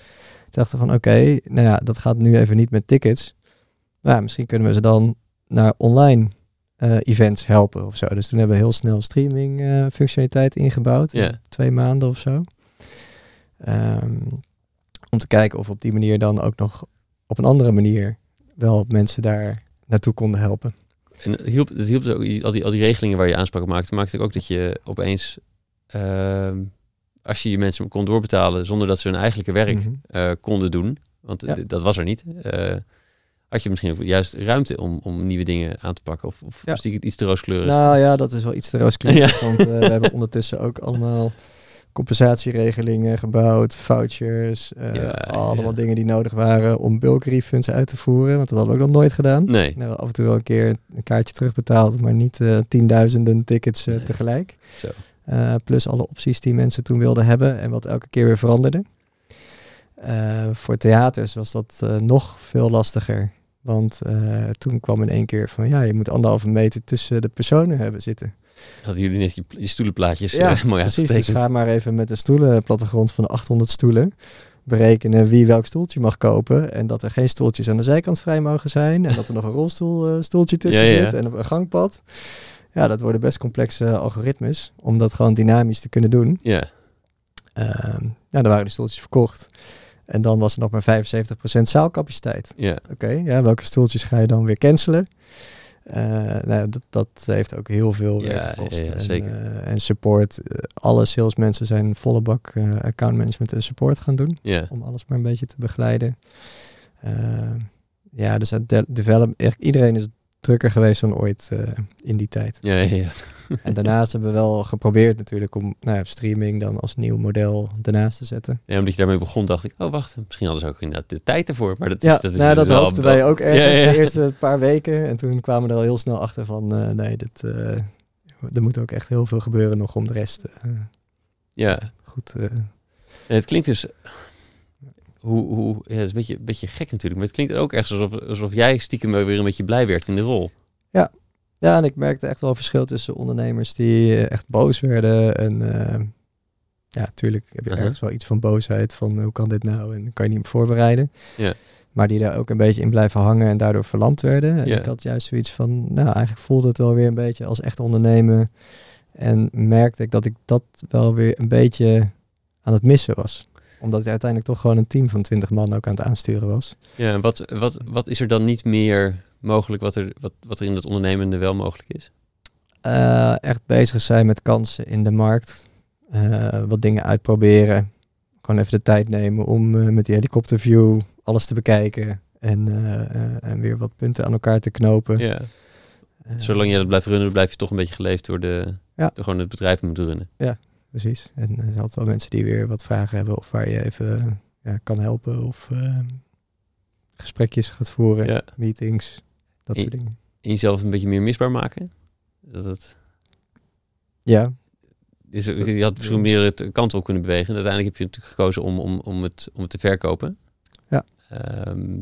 Ik dacht van oké, nou ja, dat gaat nu even niet met tickets. Maar ja, misschien kunnen we ze dan naar online eh, events helpen of zo. Dus toen hebben we heel snel streaming eh, functionaliteit ingebouwd. In Twee maanden of zo. Ehm, om te kijken of we op die manier dan ook nog op een andere manier wel mensen daar naartoe konden helpen. En het hielp, het hielp ook, al die, al die regelingen waar je aanspraak op maakte, maakte ook dat je opeens, ehm, als je je mensen kon doorbetalen zonder dat ze hun eigenlijke werk Mhm. eh, konden doen, want Ja. dat was er niet, eh, had je misschien ook juist ruimte om, om nieuwe dingen aan te pakken? Of, of Ja. was die iets te rooskleurig? Nou ja, dat is wel iets te rooskleurig. Want eh, we hebben ondertussen ook allemaal compensatieregelingen gebouwd, vouchers, eh, Ja, allemaal ja. dingen die nodig waren om bulk refunds uit te voeren. Want dat hadden we ook nog nooit gedaan. nee. Nou, af en toe wel een keer een kaartje terugbetaald, maar niet eh, tienduizenden tickets eh, Nee. tegelijk. Zo. Plus alle opties die mensen toen wilden hebben en wat elke keer weer veranderde. Voor theaters was dat nog veel lastiger. Want toen kwam in één keer van ja, je moet anderhalve meter tussen de personen hebben zitten. Hadden jullie net je, je stoelenplaatjes Ja, eh, mooi Precies, dus ga maar even met een stoelenplattegrond van 800 stoelen berekenen wie welk stoeltje mag kopen. En dat er geen stoeltjes aan de zijkant vrij mogen zijn. En dat er nog een rolstoelstoeltje stoeltje tussen Ja, ja. zit en een gangpad. Ja, dat worden best complexe algoritmes om dat gewoon dynamisch te kunnen doen. Ja, Ehm nou, dan waren de stoeltjes verkocht. En dan was er nog maar 75% zaalcapaciteit. ja, Oké, ja, welke stoeltjes ga je dan weer cancelen? Eh, nou, dat, dat heeft ook heel veel werk gekost. ja, ja, en, zeker. eh, en support. eh, alle salesmensen zijn volle bak account management en support gaan doen. Om alles maar een beetje te begeleiden. Ja, dus het de- develop, iedereen is drukker geweest dan ooit in die tijd. Ja, ja. En daarnaast hebben we wel geprobeerd natuurlijk om nou ja, streaming dan als nieuw model daarnaast te zetten. Ja, omdat je daarmee begon, dacht ik, oh wacht, misschien hadden ze ook inderdaad de tijd ervoor. Maar dat, Ja, is, dat is nou, dat wel- hoopten wij ook ergens Ja, ja, ja. de eerste paar weken. En toen kwamen we er al heel snel achter van, eh, nee, dit, eh, er moet ook echt heel veel gebeuren nog om de rest eh, Ja, goed... en het klinkt dus, hoe, hoe, ja, het is een beetje, beetje gek natuurlijk, maar het klinkt ook echt alsof, alsof jij stiekem weer een beetje blij werd in de rol. Ja, en ik merkte echt wel verschil tussen ondernemers die eh, echt boos werden en eh, ja, tuurlijk heb je Uh-huh. ergens wel iets van boosheid van hoe kan dit nou en kan je niet voorbereiden. Ja. Maar die daar ook een beetje in blijven hangen en daardoor verlamd werden. En Ja. ik had juist zoiets van, nou eigenlijk voelde het wel weer een beetje als echt ondernemen. En merkte ik dat ik dat wel weer een beetje aan het missen was. Omdat ik uiteindelijk toch gewoon een team van 20 man ook aan het aansturen was. Ja, en wat, wat, wat is er dan niet meer mogelijk wat er, wat, wat er in het ondernemende wel mogelijk is? Eh, echt bezig zijn met kansen in de markt. Eh, wat dingen uitproberen. Gewoon even de tijd nemen om eh, met die helikopterview alles te bekijken. En, en weer wat punten aan elkaar te knopen. Ja. Zolang jij dat blijft runnen, blijf je toch een beetje geleefd door, de, Ja. door gewoon het bedrijf moeten runnen. Precies. En er zijn altijd wel mensen die weer wat vragen hebben of waar je even eh, ja, kan helpen of eh, gesprekjes gaat voeren, Ja. meetings, dat soort dingen. En jezelf een beetje meer misbaar maken. Dat het, Ja, is, je had misschien meer de kant op kunnen bewegen. En uiteindelijk heb je natuurlijk gekozen om, om, om, het, om het te verkopen. Ja. Ehm,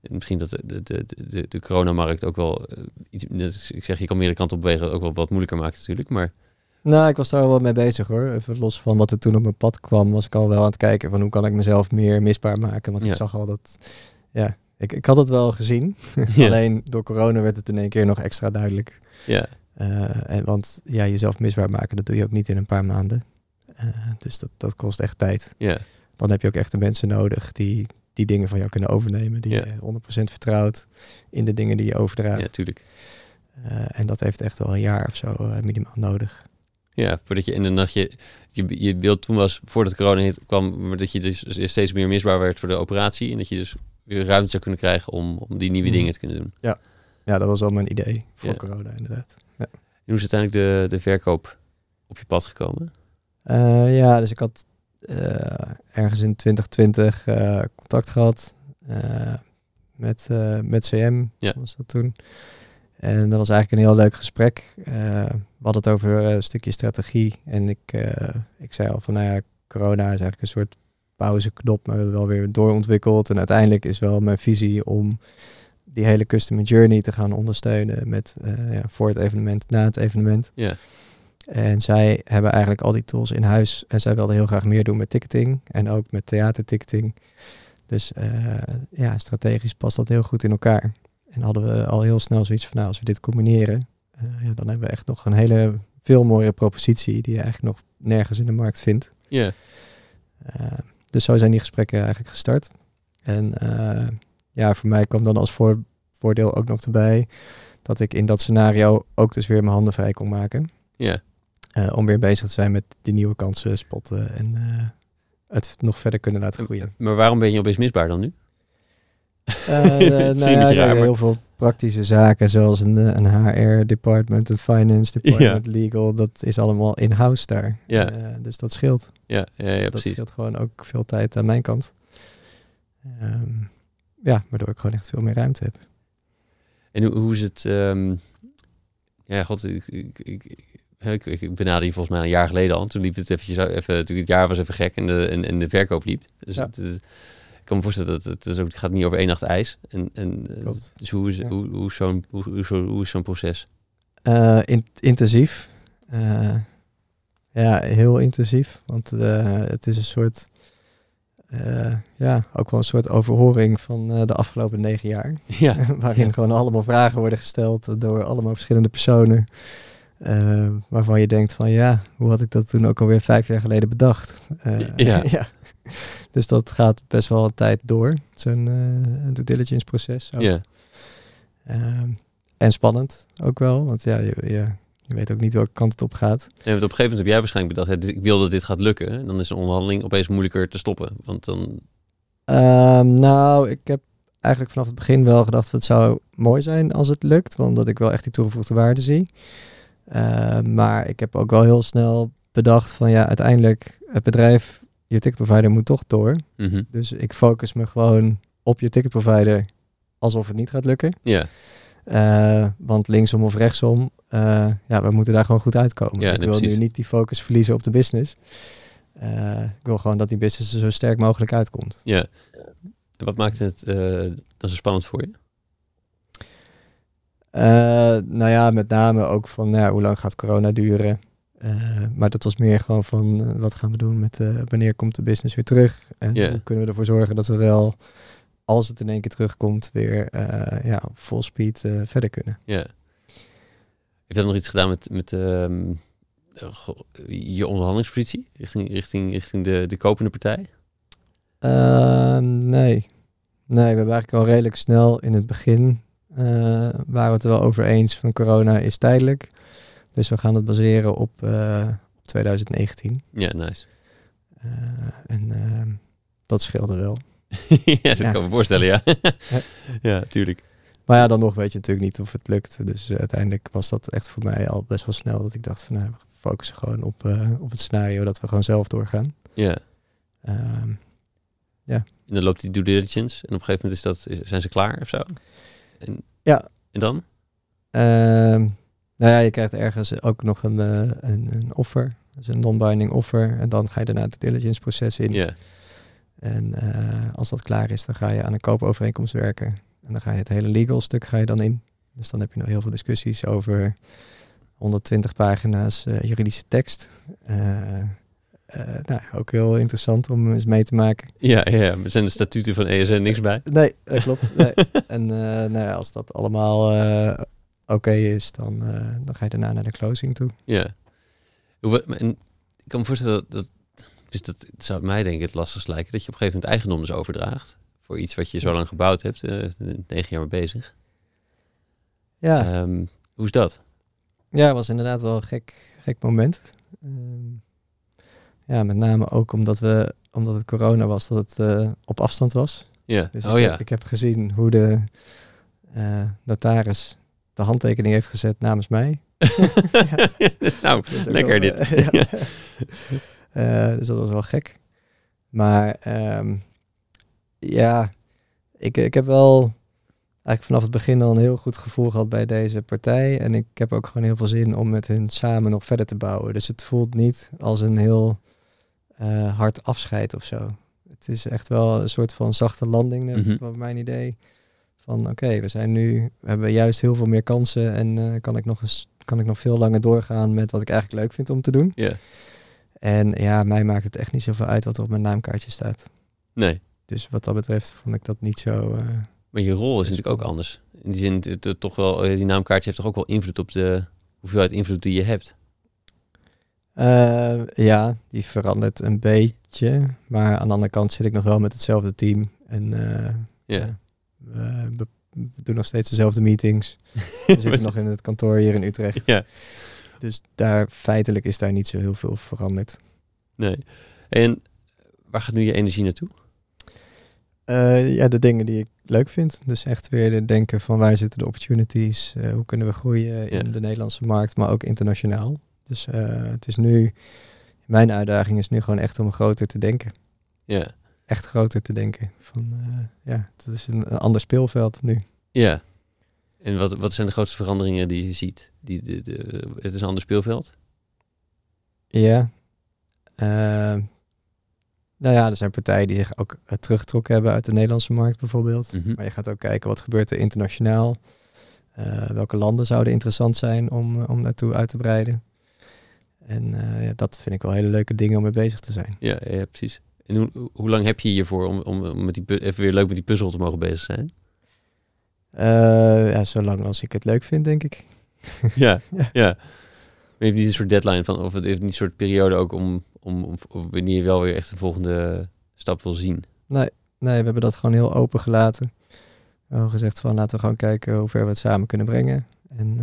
en misschien dat de, de, de, de, coronamarkt ook wel eh, iets, ik zeg, je kan meer de kant op bewegen, ook wel wat moeilijker maakt natuurlijk. Maar nou, ik was daar wel mee bezig hoor. Even los van wat er toen op mijn pad kwam, was ik al wel aan het kijken van hoe kan ik mezelf meer misbaar maken. Want Ja. ik zag al dat, ja, ik, ik had het wel gezien. Ja. Alleen door corona werd het in één keer nog extra duidelijk. ja, Eh, en, want ja, jezelf misbaar maken, dat doe je ook niet in een paar maanden. Eh, dus dat, dat kost echt tijd. ja, dan heb je ook echt de mensen nodig die die dingen van jou kunnen overnemen. Die Ja. je 100% vertrouwt in de dingen die je overdraagt. ja, natuurlijk. Eh, en dat heeft echt wel een jaar of zo minimaal nodig. Ja, voordat je in de nacht je, je, je beeld toen was, voordat corona kwam, maar dat je dus steeds meer misbaar werd voor de operatie. En dat je dus weer ruimte zou kunnen krijgen om, om die nieuwe Mhm. dingen te kunnen doen. Ja, dat was al mijn idee voor Ja. corona inderdaad. En hoe is uiteindelijk de, de verkoop op je pad gekomen? Eh, ja, dus ik had eh, ergens in 2020 eh, contact gehad eh, met, met CM, Ja. was dat toen. En dat was eigenlijk een heel leuk gesprek. Eh, we hadden het over eh, een stukje strategie. En ik, eh, ik zei al van, nou ja, corona is eigenlijk een soort pauzeknop, maar we hebben wel weer doorontwikkeld. En uiteindelijk is wel mijn visie om die hele customer journey te gaan ondersteunen met ja, voor het evenement, na het evenement. Ja, En zij hebben eigenlijk al die tools in huis. En zij wilden heel graag meer doen met ticketing en ook met theaterticketing. Dus ja, strategisch past dat heel goed in elkaar. En hadden we al heel snel zoiets van, nou, als we dit combineren, eh, ja, dan hebben we echt nog een hele veel mooiere propositie die je eigenlijk nog nergens in de markt vindt. ja, Eh, dus zo zijn die gesprekken eigenlijk gestart. En eh, ja, voor mij kwam dan als voor, voordeel ook nog erbij dat ik in dat scenario ook dus weer mijn handen vrij kon maken. ja. Om weer bezig te zijn met die nieuwe kansen spotten en het nog verder kunnen laten groeien. Maar waarom ben je opeens misbaar dan nu? Eh, eh, nou ja, raar, heel veel praktische zaken zoals een, eh, een HR-department, een finance department, legal, dat is allemaal in-house daar. Ja. Dus dat scheelt. Ja, ja, ja dat precies. scheelt gewoon ook veel tijd aan mijn kant. Ehm, ja, waardoor ik gewoon echt veel meer ruimte heb. En hoe, hoe is het... ehm, ja, god, ik, ik, ik, ik, ik benaderde je volgens mij een jaar geleden al. Toen liep het eventjes, even, natuurlijk het jaar was even gek en de, en, en de verkoop liep. Dus Ja. het, kan me voorstellen dat het, het, is ook, het gaat niet over één nacht ijs. En, en, eh, Klopt. Dus hoe is, Ja. hoe, hoe, zo'n, hoe, hoe, zo- hoe is zo'n proces? Eh, in- intensief. Eh, ja, heel intensief. Want het is een soort, ja, ook wel een soort overhoring van de afgelopen negen jaar. Ja, waarin Ja. gewoon allemaal vragen worden gesteld door allemaal verschillende personen. waarvan je denkt van ja, hoe had ik dat toen ook alweer vijf jaar geleden bedacht? Eh, Ja. Dus dat gaat best wel een tijd door, zo'n eh due diligence proces. ja, Ehm, en spannend ook wel, want ja, je, je, je weet ook niet welke kant het op gaat. Nee, want op een gegeven moment heb jij waarschijnlijk bedacht, hè, ik wil dat dit gaat lukken. En dan is een onderhandeling opeens moeilijker te stoppen. Want dan, Ehm, nou, ik heb eigenlijk vanaf het begin wel gedacht het zou mooi zijn als het lukt, want dat ik wel echt die toegevoegde waarde zie. Ehm, maar ik heb ook wel heel snel bedacht van ja, uiteindelijk het bedrijf, je ticketprovider moet toch door. mhm. Dus ik focus me gewoon op je ticketprovider alsof het niet gaat lukken. ja, Eh, want linksom of rechtsom, eh, ja, we moeten daar gewoon goed uitkomen. Ja, ik wil precies. nu niet die focus verliezen op de business. Eh, ik wil gewoon dat die business er zo sterk mogelijk uitkomt. ja. En wat maakt het dan zo spannend voor je? Nou ja, met name ook van nou ja, hoe lang gaat corona duren? Eh, maar dat was meer gewoon van eh, wat gaan we doen met eh, wanneer komt de business weer terug en hoe kunnen we ervoor zorgen dat we wel als het in één keer terugkomt weer ja, op full speed verder kunnen. Ja. Heeft dat nog iets gedaan met, met ehm, eh, je onderhandelingspositie richting, richting, richting de, de kopende partij? Ehm, nee. Nee, we hebben eigenlijk al redelijk snel in het begin waren we het er wel over eens van corona is tijdelijk. Dus we gaan het baseren op, eh, op 2019. Ja, nice. Eh, en ehm, dat scheelde wel. ja, dat Ja. kan me voorstellen, ja. Ja. ja, tuurlijk. Maar ja, dan nog weet je natuurlijk niet of het lukt. Dus eh, uiteindelijk was dat echt voor mij al best wel snel dat ik dacht van nou, we focussen gewoon op, eh, op het scenario dat we gewoon zelf doorgaan. Ja. Ehm, En dan loopt die due diligence en op een gegeven moment is dat, zijn ze klaar of zo? En, Ja. En dan? Ehm, nou ja, je krijgt ergens ook nog een, eh, een, een offer. Dus een non-binding offer. En dan ga je daarna het diligence proces in. Ja. En eh, als dat klaar is, dan ga je aan een koopovereenkomst werken. En dan ga je het hele legal stuk ga je dan in. Dus dan heb je nog heel veel discussies over 120 pagina's eh, juridische tekst. Nou, ook heel interessant om eens mee te maken. Ja, ja. Er zijn de statuten van ESN niks bij. Nee, dat klopt. Nee. en nou ja, als dat allemaal oké is, dan, eh, dan ga je daarna naar de closing toe. Ja. En ik kan me voorstellen dat, dat, dus dat zou mij denk ik het lastigst lijken dat je op een gegeven moment eigendom dus overdraagt voor iets wat je zo lang gebouwd hebt, eh, negen jaar mee bezig. Ja, Ehm, hoe is dat? ja het was inderdaad wel een gek, gek moment. Ehm, ja, met name ook omdat, we, omdat het corona was, dat het eh, op afstand was. Ja. Dus oh ik, ja. ik heb gezien hoe de eh, notaris de handtekening heeft gezet namens mij. nou, lekker wel, dit. eh, ja. Eh, dus dat was wel gek. Maar ehm, ja, ik, ik heb wel eigenlijk vanaf het begin al een heel goed gevoel gehad bij deze partij. En ik heb ook gewoon heel veel zin om met hun samen nog verder te bouwen. Dus het voelt niet als een heel eh, hard afscheid of zo. Het is echt wel een soort van zachte landing, mm mijn idee. Van oké, we zijn nu, we hebben juist heel veel meer kansen en eh, kan ik nog eens, kan ik nog veel langer doorgaan met wat ik eigenlijk leuk vind om te doen. Ja. En ja, mij maakt het echt niet zoveel uit wat er op mijn naamkaartje staat. Nee. Dus wat dat betreft vond ik dat niet zo. eh, Maar je rol is natuurlijk ook anders. In die zin, het, het toch wel, eh, die naamkaartje heeft toch ook wel invloed op de hoeveelheid invloed die je hebt. ja, die verandert een beetje. Maar aan de andere kant zit ik nog wel met hetzelfde team. En Ja. We, we- doen nog steeds dezelfde meetings. We zitten nog in het kantoor hier in Utrecht. Ja. Dus daar feitelijk is daar niet zo heel veel veranderd. Nee. En waar gaat nu je energie naartoe? Eh, ja, de dingen die ik leuk vind. Dus echt weer de denken van waar zitten de opportunities? eh, hoe kunnen we groeien in Ja. de Nederlandse markt, maar ook internationaal. Dus eh, het is nu, mijn uitdaging is nu gewoon echt om groter te denken. Ja. Echt groter te denken. Van, eh, ja, het is een, een ander speelveld nu. Ja. En wat, wat zijn de grootste veranderingen die je ziet? Die, de, de, het is een ander speelveld. Ja. Eh, nou ja, er zijn partijen die zich ook eh, teruggetrokken hebben uit de Nederlandse markt bijvoorbeeld. Mhm. Maar je gaat ook kijken wat gebeurt er internationaal. Welke landen zouden interessant zijn om, om naartoe uit te breiden. En ja, dat vind ik wel hele leuke dingen om mee bezig te zijn. Ja, ja, precies. En hoe, lang heb je hiervoor om, om, om met die, even weer leuk met die puzzel te mogen bezig zijn? Eh, ja, zolang als ik het leuk vind, denk ik. ja, Ja. ja. Maar je hebt niet een soort deadline van, of het heeft niet een soort periode ook om, om, om, om wanneer je wel weer echt een volgende stap wil zien. Nee, nee, we hebben dat gewoon heel open gelaten. We hebben gezegd van laten we gewoon kijken hoe ver we het samen kunnen brengen. En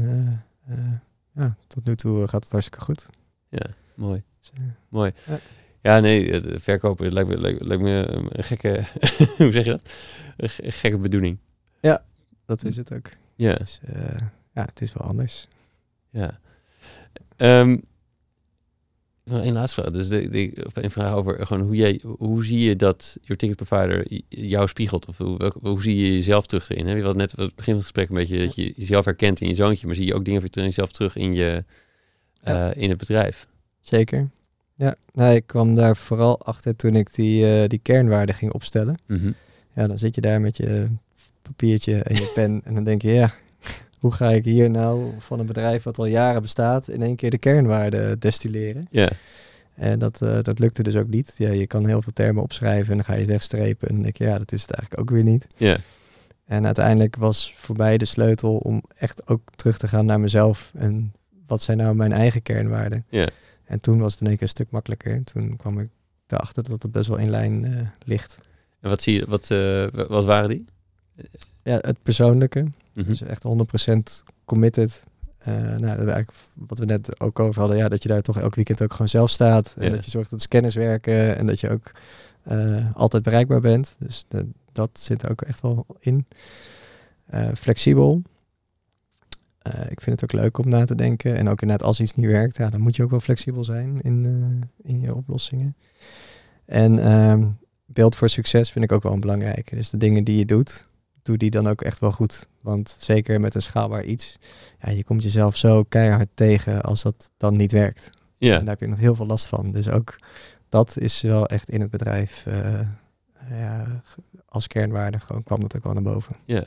eh, eh, ja, tot nu toe gaat het hartstikke goed. Ja, mooi. Dus, Mooi. Ja. Ja, nee, het verkopen lijkt me, lijkt, lijkt me een gekke, hoe zeg je dat? Een ge- gekke bedoeling. dat is het ook. Ja, Dus eh, ja, het is wel anders. ja. Ehm, nog één laatste vraag. Dus de, de, of een vraag over gewoon hoe jij, hoe zie je dat your ticket provider jou spiegelt? Of hoe, hoe zie je jezelf terug erin? Hè? Je had net aan het begin van het gesprek een beetje dat je jezelf herkent in je zoontje, maar zie je ook dingen van jezelf terug in je, Ja. eh, in het bedrijf? Zeker. Ja, nou, ik kwam daar vooral achter toen ik die, eh, die kernwaarden ging opstellen. Mhm. Ja, dan zit je daar met je papiertje en je pen en dan denk je, ja, hoe ga ik hier nou van een bedrijf wat al jaren bestaat in één keer de kernwaarden destilleren? Ja. En dat, eh, dat lukte dus ook niet. Ja, je kan heel veel termen opschrijven en dan ga je wegstrepen. En dan denk je, ja, dat is het eigenlijk ook weer niet. Ja. En uiteindelijk was voor mij de sleutel om echt ook terug te gaan naar mezelf. En wat zijn nou mijn eigen kernwaarden? Ja. En toen was het in één keer een stuk makkelijker. Toen kwam ik erachter dat het best wel in lijn eh, ligt. En wat zie je, wat, eh, wa- wat waren die? Ja, het persoonlijke. Mhm. Dus echt 100% committed. Eh, nou, wat we net ook over hadden. Ja, dat je daar toch elk weekend ook gewoon zelf staat. En Ja. dat je zorgt dat scanners werken. En dat je ook altijd bereikbaar bent. Dus de- dat zit ook echt wel in. Flexibel. Eh, ik vind het ook leuk om na te denken. En ook inderdaad, als iets niet werkt, ja, dan moet je ook wel flexibel zijn in, eh, in je oplossingen. En ehm, beeld voor succes vind ik ook wel een belangrijke. Dus de dingen die je doet, doe die dan ook echt wel goed. Want zeker met een schaalbaar iets, ja, je komt jezelf zo keihard tegen als dat dan niet werkt. Ja. En daar heb je nog heel veel last van. Dus ook dat is wel echt in het bedrijf eh, ja, als kernwaarde gewoon kwam dat ook wel naar boven. Ja.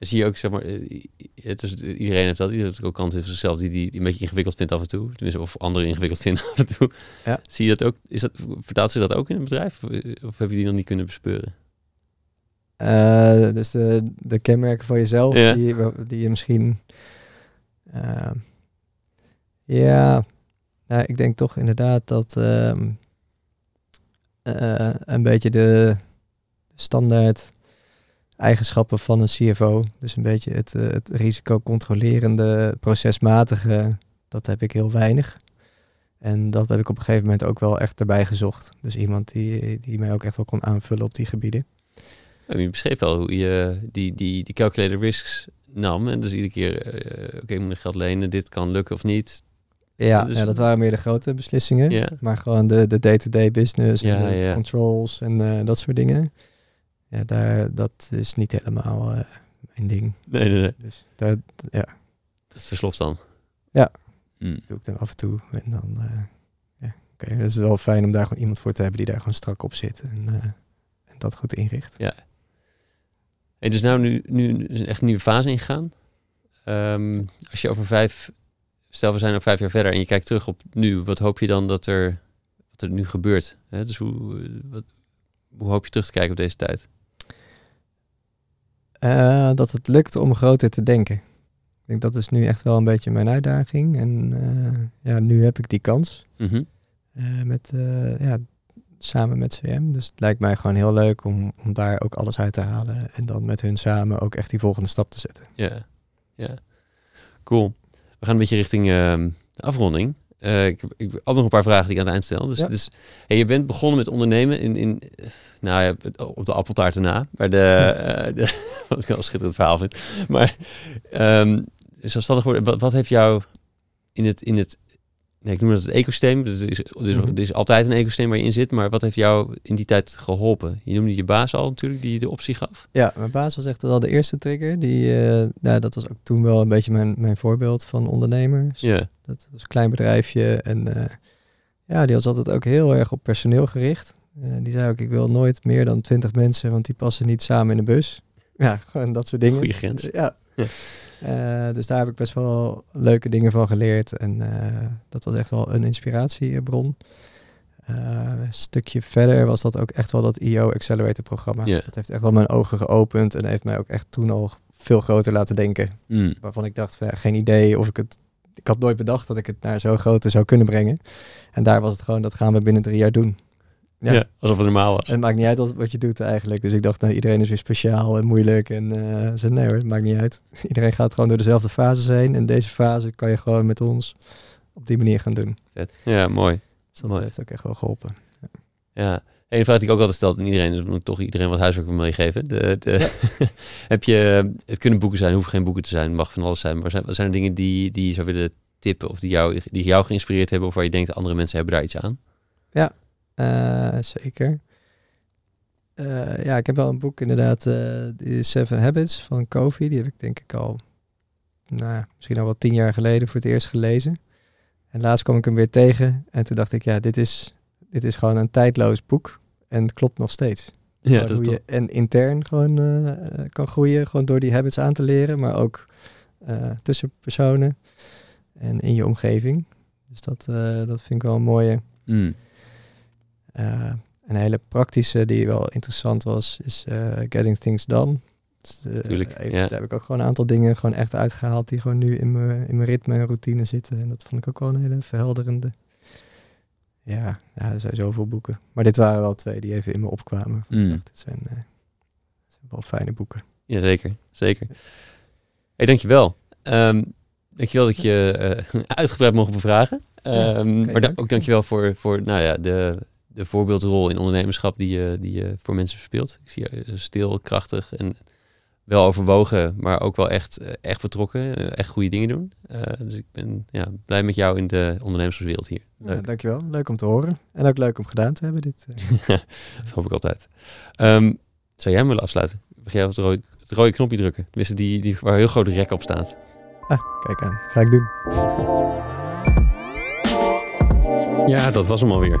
Zie je ook, zeg maar, eh, het is, iedereen heeft dat. Iedereen heeft ook kanten in zichzelf die, die, die een beetje ingewikkeld vindt af en toe. Tenminste, of anderen ingewikkeld vinden af en toe. Ja. Zie je dat ook? Is dat, vertaalt zich dat ook in het bedrijf? Of, eh, of heb je die nog niet kunnen bespeuren? Eh, dus de, de kenmerken van jezelf, Ja. die, die je misschien. eh, ja, nou, ik denk toch inderdaad dat ehm, eh, een beetje de standaard eigenschappen van een CFO, dus een beetje het, eh, het risicocontrolerende, procesmatige, dat heb ik heel weinig. En dat heb ik op een gegeven moment ook wel echt erbij gezocht. Dus iemand die, die mij ook echt wel kon aanvullen op die gebieden. Ja, je beschreef wel hoe je die, die, die calculated risks nam. En dus iedere keer, eh, oké, ik moet geld lenen. Dit kan lukken of niet. Ja, Dus- ja, dat waren meer de grote beslissingen. Ja. Maar gewoon de, de day-to-day business Ja, en de ja. controls en eh, dat soort dingen. Ja, daar, dat is niet helemaal eh, mijn ding. Nee, nee, nee. Dus daar ja, Dat versloft dan. Ja. Mm. doe ik dan af en toe. En dan, eh, ja, oké. Dat is wel fijn om daar gewoon iemand voor te hebben die daar gewoon strak op zit. En, eh, en dat goed inricht. Hey, dus nou nu, nu is echt een nieuwe fase ingegaan. Ehm, als je over vijf, stel we zijn ook vijf jaar verder en je kijkt terug op nu, wat hoop je dan dat er, wat er nu gebeurt? Hè? Dus hoe, wat, hoe hoop je terug te kijken op deze tijd? Eh, dat het lukt om groter te denken. Ik denk dat is nu echt wel een beetje mijn uitdaging. En eh, ja, nu heb ik die kans. Mhm. eh, met, ja, samen met CM. Dus het lijkt mij gewoon heel leuk om, om daar ook alles uit te halen. En dan met hun samen ook echt die volgende stap te zetten. Ja, ja. Cool. We gaan een beetje richting ehm, de afronding. Eh, ik, heb- ik had nog een paar vragen die ik aan het eind stel. Dus, Ja. dus hey, je bent begonnen met ondernemen in, in nou ja, op de appeltaart erna. Maar de, eh, de wat ik wel een schitterend verhaal vind. Maar ehm zelfstandig worden, wat, wat heeft jou in het, in het nee, ik noem dat het ecosysteem. Dus er is, is, Mhm. is altijd een ecosysteem waar je in zit. Maar wat heeft jou in die tijd geholpen? Je noemde je baas al natuurlijk, die de optie gaf. Ja, mijn baas was echt wel de eerste trigger. Die, eh, nou, dat was ook toen wel een beetje mijn, mijn voorbeeld van ondernemers. Ja, Dat was een klein bedrijfje. En eh, ja, die was altijd ook heel erg op personeel gericht. Eh, die zei ook, ik wil nooit meer dan twintig mensen, want die passen niet samen in de bus. Ja, gewoon dat soort dingen. Goeie grens. Ja. Ja. Eh, dus daar heb ik best wel leuke dingen van geleerd. En eh, dat was echt wel een inspiratiebron. Eh, een stukje verder was dat ook echt wel dat IO Accelerator programma. Dat heeft echt wel mijn ogen geopend en heeft mij ook echt toen al veel groter laten denken. Mm. Waarvan ik dacht, van, ja, geen idee of ik het... Ik had nooit bedacht dat ik het naar zo'n grote zou kunnen brengen. En daar was het gewoon, dat gaan we binnen drie jaar doen. Ja. Ja. alsof het normaal was. En het maakt niet uit wat, wat je doet eigenlijk. Dus ik dacht, nou, iedereen is weer speciaal en moeilijk. En eh ze nee hoor, het maakt niet uit. Iedereen gaat gewoon door dezelfde fases heen. En deze fase kan je gewoon met ons op die manier gaan doen. Vet. Ja, mooi. Dus dat Mooi. heeft ook echt wel geholpen. Ja. En een vraag die ik ook altijd stel aan iedereen, dus moet toch iedereen wat huiswerk wil meegeven. De, de, heb je, het kunnen boeken zijn, hoeven geen boeken te zijn, mag van alles zijn. Maar zijn, wat zijn er dingen die, die je zou willen tippen of die jou, die jou geïnspireerd hebben of waar je denkt andere mensen hebben daar iets aan? Eh, zeker. Eh, ja, ik heb wel een boek inderdaad, eh die Seven Habits van Kofi. Die heb ik denk ik al, nou, ja, misschien al wel tien jaar geleden voor het eerst gelezen. En laatst kwam ik hem weer tegen en toen dacht ik, ja, dit is, dit is gewoon een tijdloos boek. En het klopt nog steeds. Ja, dat hoe je en intern gewoon eh, kan groeien, gewoon door die habits aan te leren, maar ook eh, tussen personen en in je omgeving. Dus dat, eh, dat vind ik wel een mooie. Mm. Eh, een hele praktische die wel interessant was, is eh, Getting Things Done. Dus, eh, Tuurlijk, even- ja. Daar heb ik ook gewoon een aantal dingen gewoon echt uitgehaald die gewoon nu in mijn, in mijn ritme en routine zitten. En dat vond ik ook wel een hele verhelderende. Ja, ja, er zijn zoveel boeken. Maar dit waren wel twee die even in me opkwamen. Mm. Ik dacht, dit zijn, dit zijn wel fijne boeken. Jazeker, zeker. hey, dankjewel. Ehm dankjewel dat je uitgebreid mocht bevragen. Ja, geen maar da- ook dankjewel voor, voor nou ja, de, de voorbeeldrol in ondernemerschap die je, die je voor mensen verspeelt. Ik zie je eh, stil, krachtig en wel overwogen, maar ook wel echt, eh, echt betrokken. eh, echt goede dingen doen. Eh, dus ik ben ja, blij met jou in de ondernemerswereld hier. Ja, dankjewel. Leuk om te horen. En ook leuk om gedaan te hebben dit. eh. Dat hoop ik altijd. Ehm, zou jij hem willen afsluiten? Mag jij op het rode, het rode knopje drukken? Tenminste, die, die waar heel grote rek op staat. ah, kijk aan. Ga ik doen. Ja, dat was hem alweer.